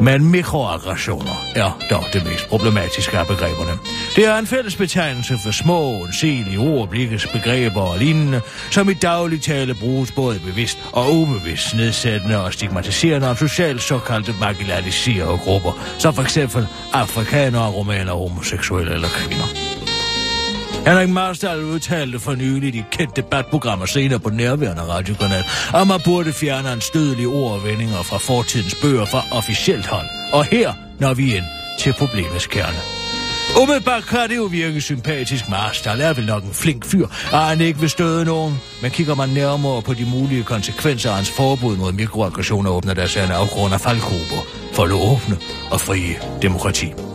Men mikroaggressioner er dog det mest problematiske af begreberne. Det er en fælles betegnelse for små, undselige ord, blikkes, begreber og lignende, som i daglig tale bruges både bevidst og ubevidst nedsættende og stigmatiserende om socialt såkaldte marginaliserede grupper, som for eksempel afrikanere, romaner, homoseksuelle eller kvinder. Henrik Marstal udtalte for nylig i et kendt debatprogrammer senere på nærværende radiokanal, at man burde fjerne en stødelig ord og vendinger fra fortidens bøger fra officielt hold. Og her når vi ind til problemets kerne. Umiddelbart kan det jo virke sympatisk. Marstal er vel nok en flink fyr, og han ikke vil støde nogen. Men kigger man nærmere på de mulige konsekvenser af hans forbud mod mikroaggressioner, åbner der sig en afgrund af faldgrupper for det åbne og frie demokrati.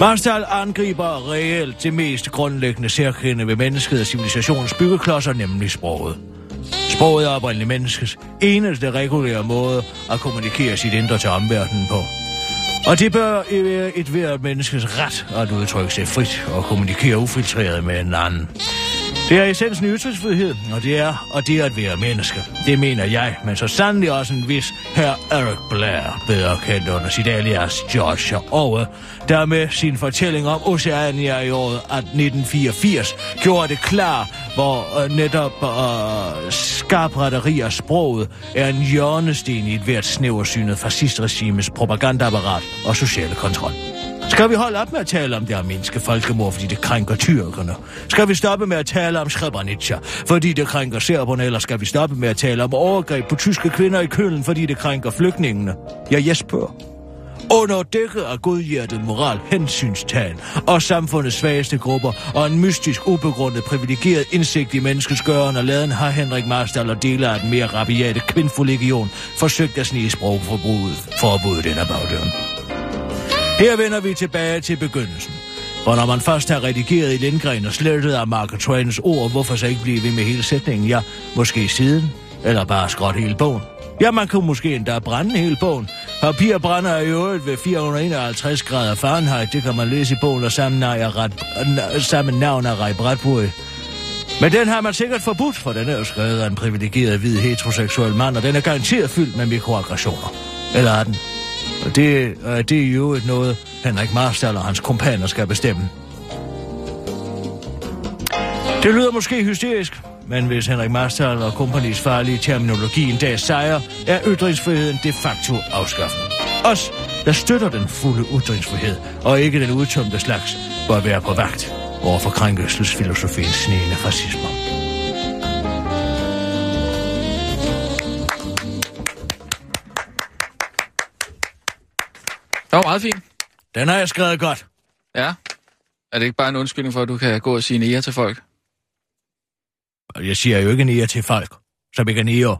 Marstal angriber reelt det mest grundlæggende særkende ved mennesket og civilisationens byggeklodser, nemlig sproget. Sproget er oprindeligt menneskets eneste regulære måde at kommunikere sit indre til omverdenen på. Og det bør være et hvert menneskes ret at udtrykke sig frit og kommunikere ufiltreret med en anden. Det er essensen i ytringsfrihed, og det er, og det er at være menneske. Det mener jeg, men så sandelig også en vis herr Eric Blair, bedre kendt under sit alias George Orwell, der med sin fortælling om Oceania i året 1984 gjorde det klar, hvor øh, netop øh, skarpretteri af sproget er en hjørnesten i et hvert snæversynet fascistregimes propagandaapparat og sociale kontrol. Skal vi holde op med at tale om det armenske folkemord, fordi det krænker tyrkerne? Skal vi stoppe med at tale om Srebrenica, fordi det krænker serberne? Eller skal vi stoppe med at tale om overgreb på tyske kvinder i Kølen, fordi det krænker flygtningene? Ja, jeg spørger. Under dækket af godhjertet moral, hensynstagen og samfundets svageste grupper og en mystisk, ubegrundet, privilegeret indsigt i menneskets gøren og laden har Henrik Marstal og dele af den mere rabiate kvindfulegion forsøgt at snige sprogforbuddet for at den bagdøren. Her vender vi tilbage til begyndelsen. For når man først har redigeret i Lindgren og slettet af Mark Twains ord, hvorfor så ikke blive ved med hele sætningen? Ja, måske siden, eller bare skråt hele bogen. Ja, man kunne måske endda brænde hele bogen. Papir brænder i øvrigt ved 451 grader Fahrenheit. Det kan man læse i bogen, og sammen, er ret, sammen navn er Rej Bradbury. Men den har man sikkert forbudt, for den er jo skrevet af en privilegeret hvid heteroseksuel mand, og den er garanteret fyldt med mikroaggressioner. Eller er den? Og det, og det er jo noget, Henrik Marstal og hans kompaner skal bestemme. Det lyder måske hysterisk, men hvis Henrik Marstal og kompanis farlige terminologi en dag sejrer, er ytringsfriheden de facto afskaffet. Os, der støtter den fulde ytringsfrihed, og ikke den udtømte slags, bør være på vagt over for krænkelsesfilosofiens snigende fascisme. Var meget fint. Den har jeg skrevet godt. Ja. Er det ikke bare en undskyldning for, at du kan gå og sige nære til folk? Jeg siger jo ikke nære til folk, som ikke er nære.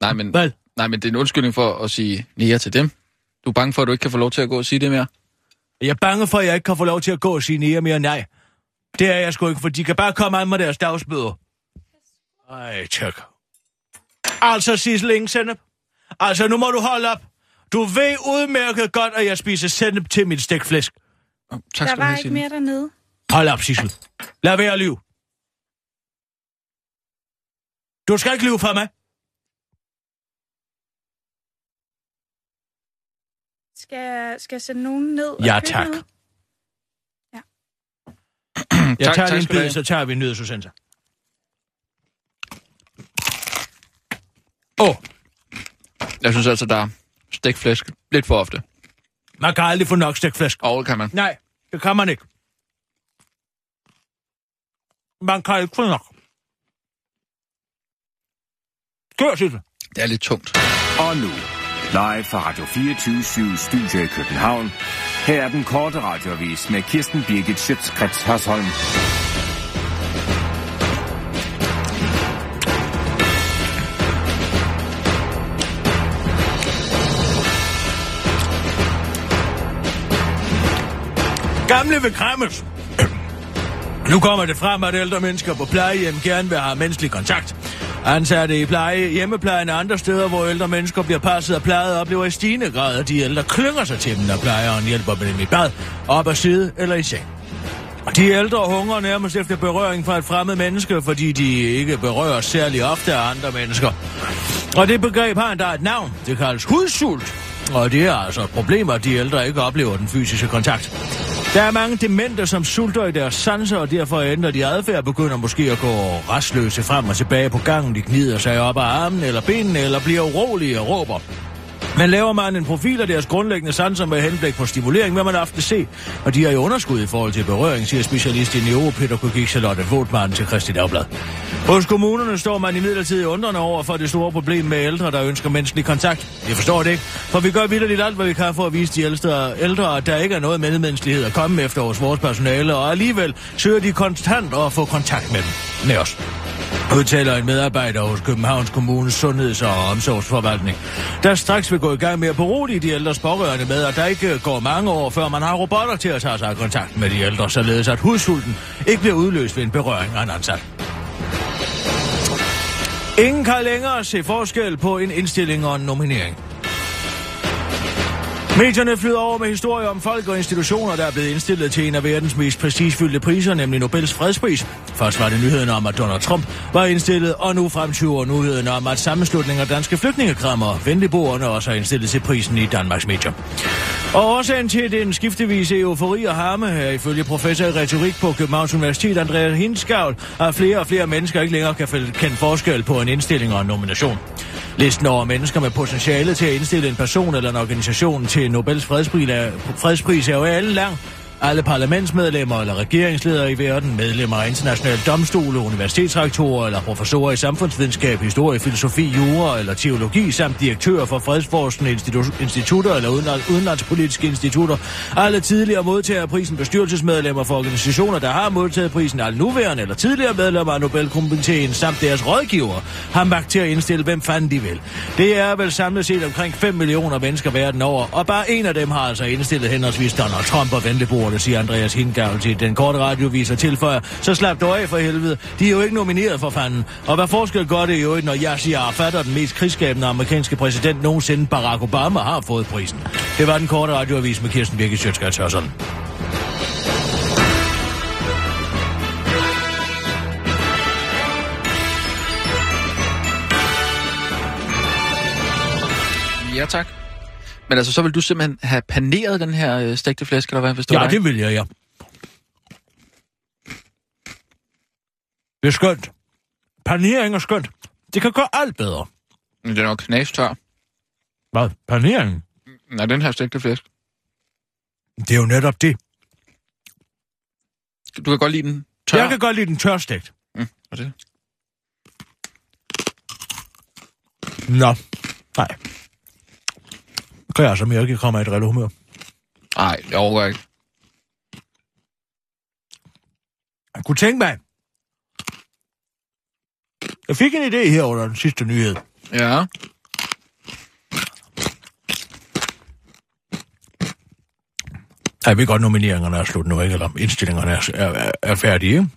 Nej, men, Hvad? nej, men det er en undskyldning for at sige nære til dem. Du er bange for, at du ikke kan få lov til at gå og sige det mere? Jeg er bange for, at jeg ikke kan få lov til at gå og sige nære mere nej. Det er jeg sgu ikke, for de kan bare komme an med deres dagsbøder. Ej, tak. Altså, Sissel Ingesennep. Altså, nu må du holde op. Du ved udmærket godt, at jeg spiser sennep til mit stikflæsk. Oh, tak Der var have, ikke mere dernede. Hold op, Sissel. Lad være at lyve. Du skal ikke lyve for mig. Skal jeg, skal jeg sende nogen ned? og Ja, tak. noget? Jeg Tak- tager tak din skal du bid, så tager vi en nyhed, Susanne. Åh, oh, Jeg synes altså, der er stikflæsk lidt for ofte. man kan aldrig få nok stikflæsk. Og det kan man. Nej, det kan man ikke. Man kan ikke få nok. Kør, Sissel. Det er lidt tungt. Og nu, live fra Radio 24 Studio i København. Her er den korte radiovis med Kirsten Birgit Schøtzgrads Hasholm. Gamle vil krammes. Nu kommer det frem, at ældre mennesker på plejehjem gerne vil have menneskelig kontakt. Ansatte i pleje, hjemmeplejen og andre steder, hvor ældre mennesker bliver passet og plejet, oplever i stigende grad, at de ældre klynger sig til dem, når plejeren hjælper dem i bad, op ad side eller i seng. Og De ældre hungrer nærmest efter berøring fra et fremmed menneske, fordi de ikke berøres særlig ofte af andre mennesker. Og det begreb har endda et navn. Det kaldes hudsult. Og det er altså et problem, at de ældre ikke oplever den fysiske kontakt. Der er mange demente, som sulter i deres sanser, og derfor ændrer de adfærd og begynder måske at gå restløse frem og tilbage på gangen. De gnider sig op af armen eller benene, eller bliver urolige og råber. Men laver man en profil af deres grundlæggende sanser med henblik på stimulering, vil man ofte se, og de er i underskud i forhold til berøring, siger specialist i neuropædagogik Charlotte Vogtmann til Christi Dagblad. Hos kommunerne står man i midlertid undrende over for det store problem med ældre, der ønsker menneskelig kontakt. Jeg forstår det ikke, for vi gør vildt alt, hvad vi kan for at vise de ældre, ældre at der ikke er noget medmenneskelighed at komme efter hos vores personale, og alligevel søger de konstant at få kontakt med dem. Med os udtaler en medarbejder hos Københavns Kommunes Sundheds- og Omsorgsforvaltning, der straks vil gå i gang med at berolige de ældres pårørende med, at der ikke går mange år, før man har robotter til at tage sig af kontakt med de ældre, således at hudsulten ikke bliver udløst ved en berøring af en ansat. Ingen kan længere se forskel på en indstilling og en nominering. Medierne flyder over med historier om folk og institutioner, der er blevet indstillet til en af verdens mest prestigefyldte priser, nemlig Nobels fredspris. Først var det nyheden om, at Donald Trump var indstillet, og nu fremtyver nyheden om, at sammenslutningen af danske flygtningekrammer, venligboerne, også er indstillet til prisen i Danmarks medier. Og årsagen til den skiftevise eufori og harme her, ifølge professor i retorik på Københavns Universitet, Andreas Hinskavl, at flere og flere mennesker ikke længere kan kende forskel på en indstilling og en nomination. Listen over mennesker med potentiale til at indstille en person eller en organisation til Nobels fredspris er, fredspris er jo alle lang, alle parlamentsmedlemmer eller regeringsledere i verden, medlemmer af internationale domstole, universitetsrektorer eller professorer i samfundsvidenskab, historie, filosofi, jura eller teologi, samt direktører for fredsforskende institu- institutter eller udenlandspolitiske institutter. Alle tidligere modtagere af prisen bestyrelsesmedlemmer for organisationer, der har modtaget prisen, alle nuværende eller tidligere medlemmer af Nobelkomiteen, samt deres rådgiver, har magt til at indstille, hvem fanden de vil. Det er vel samlet set omkring 5 millioner mennesker verden over, og bare en af dem har altså indstillet henholdsvis Donald Trump og venligbordet det siger Andreas Hindgaard til den korte radioviser tilføjer. Så slap du af for helvede. De er jo ikke nomineret for fanden. Og hvad forskel gør det jo, når Yasser Arafat og den mest krigsskabende amerikanske præsident nogensinde, Barack Obama, har fået prisen? Det var den korte radioavis med Kirsten Birgit Sjøtskrets Hørsson. Ja, tak. Men altså, så vil du simpelthen have paneret den her øh, stegte flæsk, eller hvad, hvis det Ja, dig? det vil jeg, ja. Det er skønt. Panering er skønt. Det kan gøre alt bedre. Men den er jo knastør. Hvad? Panering? Nej, den her stegte flæsk. Det er jo netop det. Du kan godt lide den tør. Jeg kan godt lide den tørstegt. Mm, og det? Nå, nej. Kan jeg mere ikke komme i et drillehumør. Nej, det overgår ikke. Jeg kunne tænke mig... Jeg fik en idé her under den sidste nyhed. Ja. Jeg ved godt, nomineringerne er slut nu, ikke? Eller indstillingerne er, er, er færdige, ikke?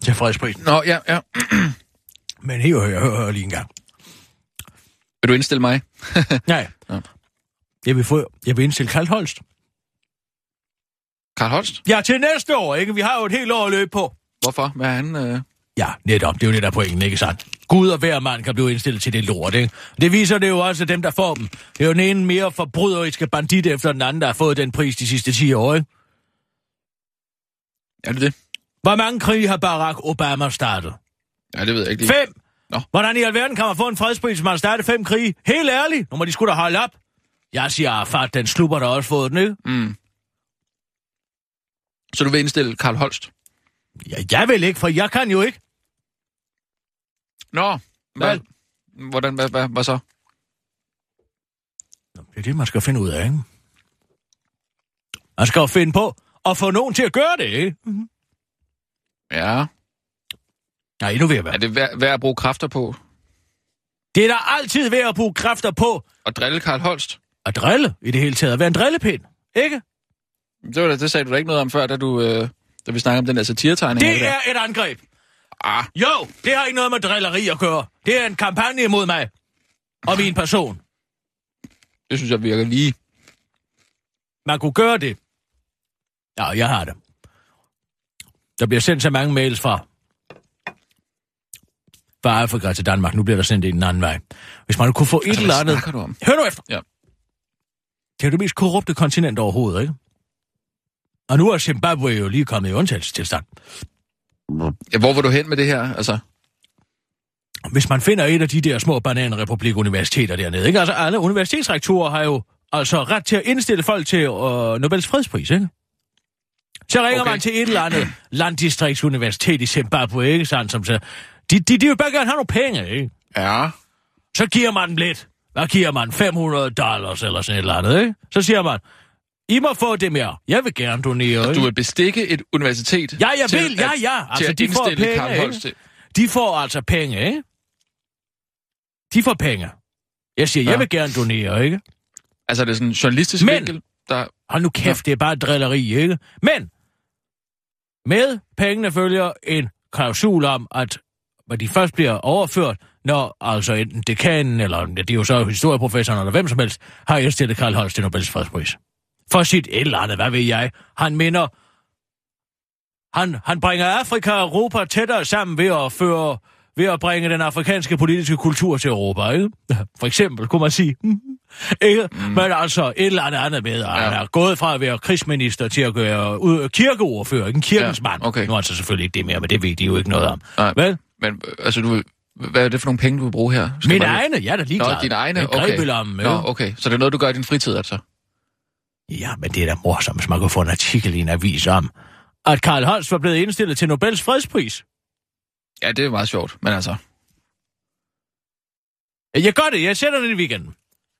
Til fredsprisen. Nå, ja, ja. Men her hør, hør, hør lige en gang. Vil du indstille mig? Nej. Ja. Jeg vil, få, jeg vil indstille Karl Holst. Karl Holst? Ja, til næste år, ikke? Vi har jo et helt år at løbe på. Hvorfor? Hvad er han? Øh... Ja, netop. Det er jo det, der er pointen, ikke sandt? Gud og hver mand kan blive indstillet til det lort, ikke? Det viser det jo også dem, der får dem. Det er jo den ene mere forbryderiske bandit efter den anden, der har fået den pris de sidste 10 år, ikke? Er det det? Hvor mange krige har Barack Obama startet? Ja, det ved jeg ikke lige. Fem! Nå. Hvordan i alverden kan man få en fredspris, hvis man har startet fem krige? Helt ærligt, nu må de skulle da holde op. Jeg siger, Arafat, den slupper der også fået den, ikke? Mm. Så du vil indstille Karl Holst? Ja, jeg vil ikke, for jeg kan jo ikke. Nå, hvad? Hvordan, hvad, hvad, hvad så? Det er det, man skal finde ud af, ikke? Man skal jo finde på at få nogen til at gøre det, ikke? Mm-hmm. Ja. Nej, endnu ved jeg Er det værd, værd at bruge kræfter på? Det er da altid ved at bruge kræfter på At drille Karl Holst? At drille i det hele taget. At være en drillepind, ikke? Det, var da, det sagde du da ikke noget om før, da, du, øh, da vi snakkede om den der satiretegning. Det er et angreb. Ah, Jo, det har ikke noget med drilleri at gøre. Det er en kampagne mod mig og min person. det synes jeg virker lige. Man kunne gøre det. Ja, jeg har det. Der bliver sendt så mange mails fra fra Afrika til Danmark. Nu bliver der sendt en anden vej. Hvis man kunne få et Altså, eller hvad andet... Hør nu efter. Ja. Det er det mest korrupte kontinent overhovedet, ikke? Og nu er Zimbabwe jo lige kommet i undtagelsestilstand. Ja, hvor vil du hen med det her? Altså, Hvis man finder et af de der små bananrepublik-universiteter dernede, ikke? Altså alle universitetsrektorer har jo altså ret til at indstille folk til øh, Nobels fredspris, ikke? Så ringer. Okay. man til et eller andet landdistriktsuniversitet i Zimbabwe, ikke sandt, som så... De, de, de vil bare gerne have nogle penge, ikke? ja. Så giver man dem lidt. Hvad giver man? 500 dollars eller sådan et eller andet, ikke? Så siger man, I må få det mere. Jeg vil gerne donere, Du ikke? vil bestikke et universitet Ja, jeg til vil, ja, ja. Altså, de får penge, ikke? De får altså penge, ikke? De får penge. Jeg siger, ja. jeg Ja. vil gerne donere, ikke? Altså, er det sådan en journalistisk Men- vinkel, der... Hold nu kæft, det er bare drilleri, ikke? Men med pengene følger en klausul om, at hvad de først bliver overført, når altså enten dekanen, eller det er jo så historieprofessoren, eller hvem som helst, har indstillet Karl Holst til Nobels fredspris. For sit et eller andet, hvad ved jeg. Han minder... Han, han bringer Afrika og Europa tættere sammen ved at føre ved at bringe den afrikanske politiske kultur til Europa, ikke? For eksempel, kunne man sige. ikke? Mm. Men altså, et eller andet andet med, at ja. han er gået fra at være krigsminister til at gøre ud, kirkeordfører, ikke en kirkens Ja, mand. okay. Nu er han så selvfølgelig ikke det mere, men det ved de jo ikke noget om. Nej, Vel? Men altså, du. Hvad er det for nogle penge, du vil bruge her? Skal Mine man- egne, jeg er da ligeglad. Nå, dine egne? Okay. grebelom, Nå, okay. Så det er noget, du gør i din fritid, altså? Ja, men det er da morsomt, hvis man kunne få en artikel i en avis om, at Karl Holst var blevet indstillet til Nobels fredspris. Ja, det er meget sjovt, men altså... Jeg gør det, jeg sætter den i weekenden.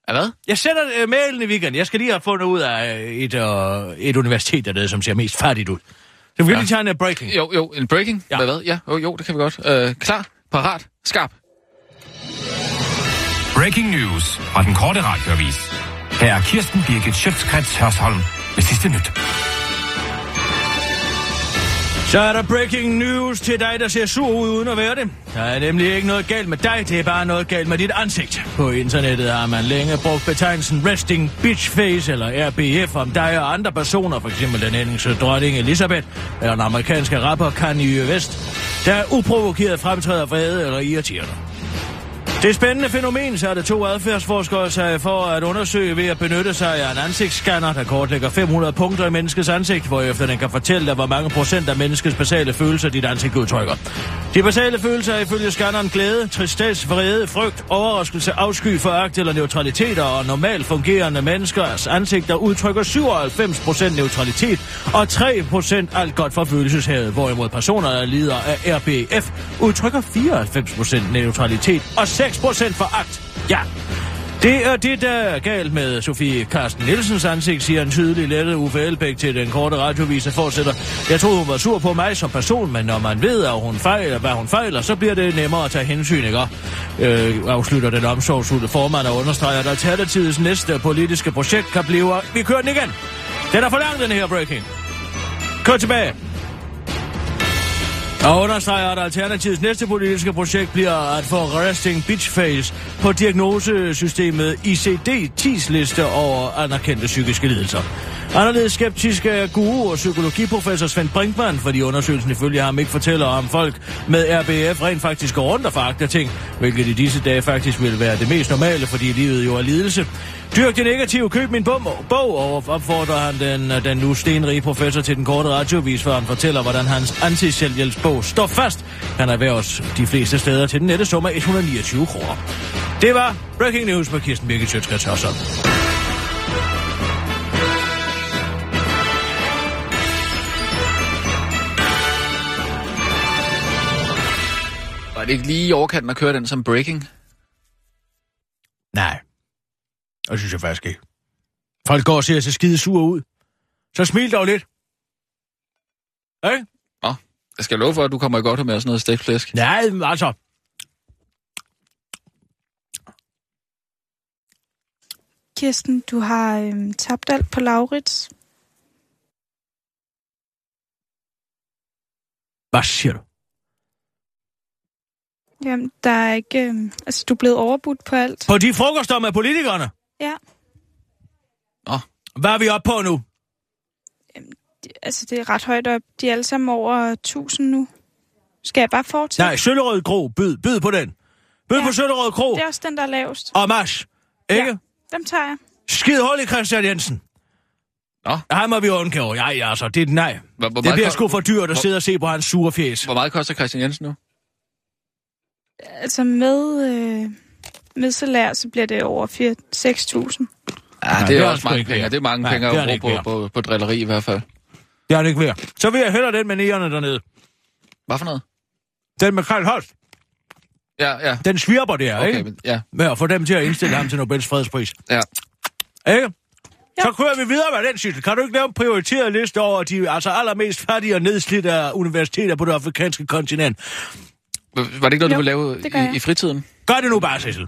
Ja, hvad? Jeg sætter uh, mailen i weekenden. Jeg skal lige have fundet ud af øh, et, uh, et universitet dernede, som ser mest færdigt ud. Så vi kan Ja. lige tage en uh, breaking. Jo, jo, en breaking? Ja. Hvad, hvad? Ja, jo, jo, det kan vi godt. Øh, klar, parat, skarp. Breaking news fra den korte radioavis. Her er Kirsten Birgit Schøtzgrads Hørsholm med sidste nyt. Så er der breaking news til dig, der ser sur ud uden at være det. Der er nemlig ikke noget galt med dig, det er bare noget galt med dit ansigt. På internettet har man længe brugt betegnelsen resting bitch face eller RBF om dig og andre personer, f.eks. den engelske dronning Elizabeth eller den amerikanske rapper Kanye West, der uprovokeret fremtræder vrede eller irriterende. Det spændende fænomen, satte to adfærdsforskere sig for at undersøge ved at benytte sig af en ansigtsscanner, der kortlægger 500 punkter i menneskets ansigt, hvorefter den kan fortælle dig, hvor mange procent af menneskets basale følelser dit ansigt udtrykker. De basale følelser er ifølge scanneren glæde, tristesse, vrede, frygt, overraskelse, afsky, foragt eller neutralitet, og normalt fungerende menneskers ansigter udtrykker 97% neutralitet og 3% alt godt for følelseshavet, hvorimod personer, der lider af RBF, udtrykker 94% neutralitet og 6% foragt. Ja, det er det, der er galt med Sofie Carsten Nielsens ansigt, siger en tydelig lettet Uffe Elbæk til den korte radiovis, og fortsætter. Jeg troede, hun var sur på mig som person, men når man ved, at hun fejler, hvad hun fejler, så bliver det nemmere at tage hensyn, ikke? Øh, afslutter den omsorgsfulde formand og understreger, at Alternativets næste politiske projekt kan blive... Vi kører den igen! Den er for lang, den her breaking. Kør tilbage. Og understreger, at Alternativets næste politiske projekt bliver at få resting bitch face på diagnosesystemet ICD-10's liste over anerkendte psykiske lidelser. Anderledes skeptisk er guru og psykologiprofessor Svend Brinkmann, fordi undersøgelsen ifølge ham ikke fortæller om folk med RBF rent faktisk går rundt og fakter ting, hvilket i disse dage faktisk vil være det mest normale, fordi livet jo er lidelse. Dyrk det negative, køb min bog, bog og opfordrer han den, øh, den nu stenrige professor til den korte radiovis, hvor han fortæller, hvordan hans anti-selvhjælpsbog står fast. Han erhverves de fleste steder til den nette sum af 129 kroner. Det var Breaking News med Kirsten Birgit Sjøtskrets det ikke lige i overkanten at køre den som breaking? Nej, det synes jeg faktisk ikke. Folk går og ser så skide sure ud. Så smil dog lidt. Ikke? Nå, jeg skal love for, at du kommer i godt med sådan noget stegt flæsk. Nej, altså. Kirsten, du har øhm, tabt alt på Laurits. Hvad siger du? Jamen, der er ikke... Øhm, altså, du er blevet overbudt på alt. På de frokoster med politikerne? Ja. Nå, Hvad er vi oppe på nu? Altså, det er ret højt op. De er alle sammen over 1000 nu. Skal jeg bare fortsætte? Nej, Søllerød Kro. Byd, byd på den. Byd Ja. på Søllerød Kro. Det er også den, der er lavest. Og Mash. Ikke? Ja. Dem tager jeg. Skid hul i Christian Jensen. Nå. Han må vi undgå. Ja, ja, altså, det er nej. Hvor, hvor, Det bliver sgu for dyrt at hvor- sidde og se på hans sure fjes. hvor meget koster Christian Jensen nu? Altså med, øh, med salær, så bliver det over 4 6.000. Ja, det det er er også mange penge. værd. Det er mange Nej, penge det at det bruge på, på, på drilleri i hvert fald. Det er det ikke værd. Så vil jeg hellere den med næerne dernede. Hvad for noget? Den med Karl Holst. Ja, ja. Den svirper der, Okay, ikke? men, ja, Med at få dem til at indstille ham til Nobels fredspris. ja. Ikke? Så kører vi videre med den, Sissel. Kan du ikke lave en prioriteret liste over de altså allermest fattige og nedslidte af universiteter på det afrikanske kontinent? Var det ikke noget, du Jo, ville lave i, i fritiden? Gør det nu bare, Sissel.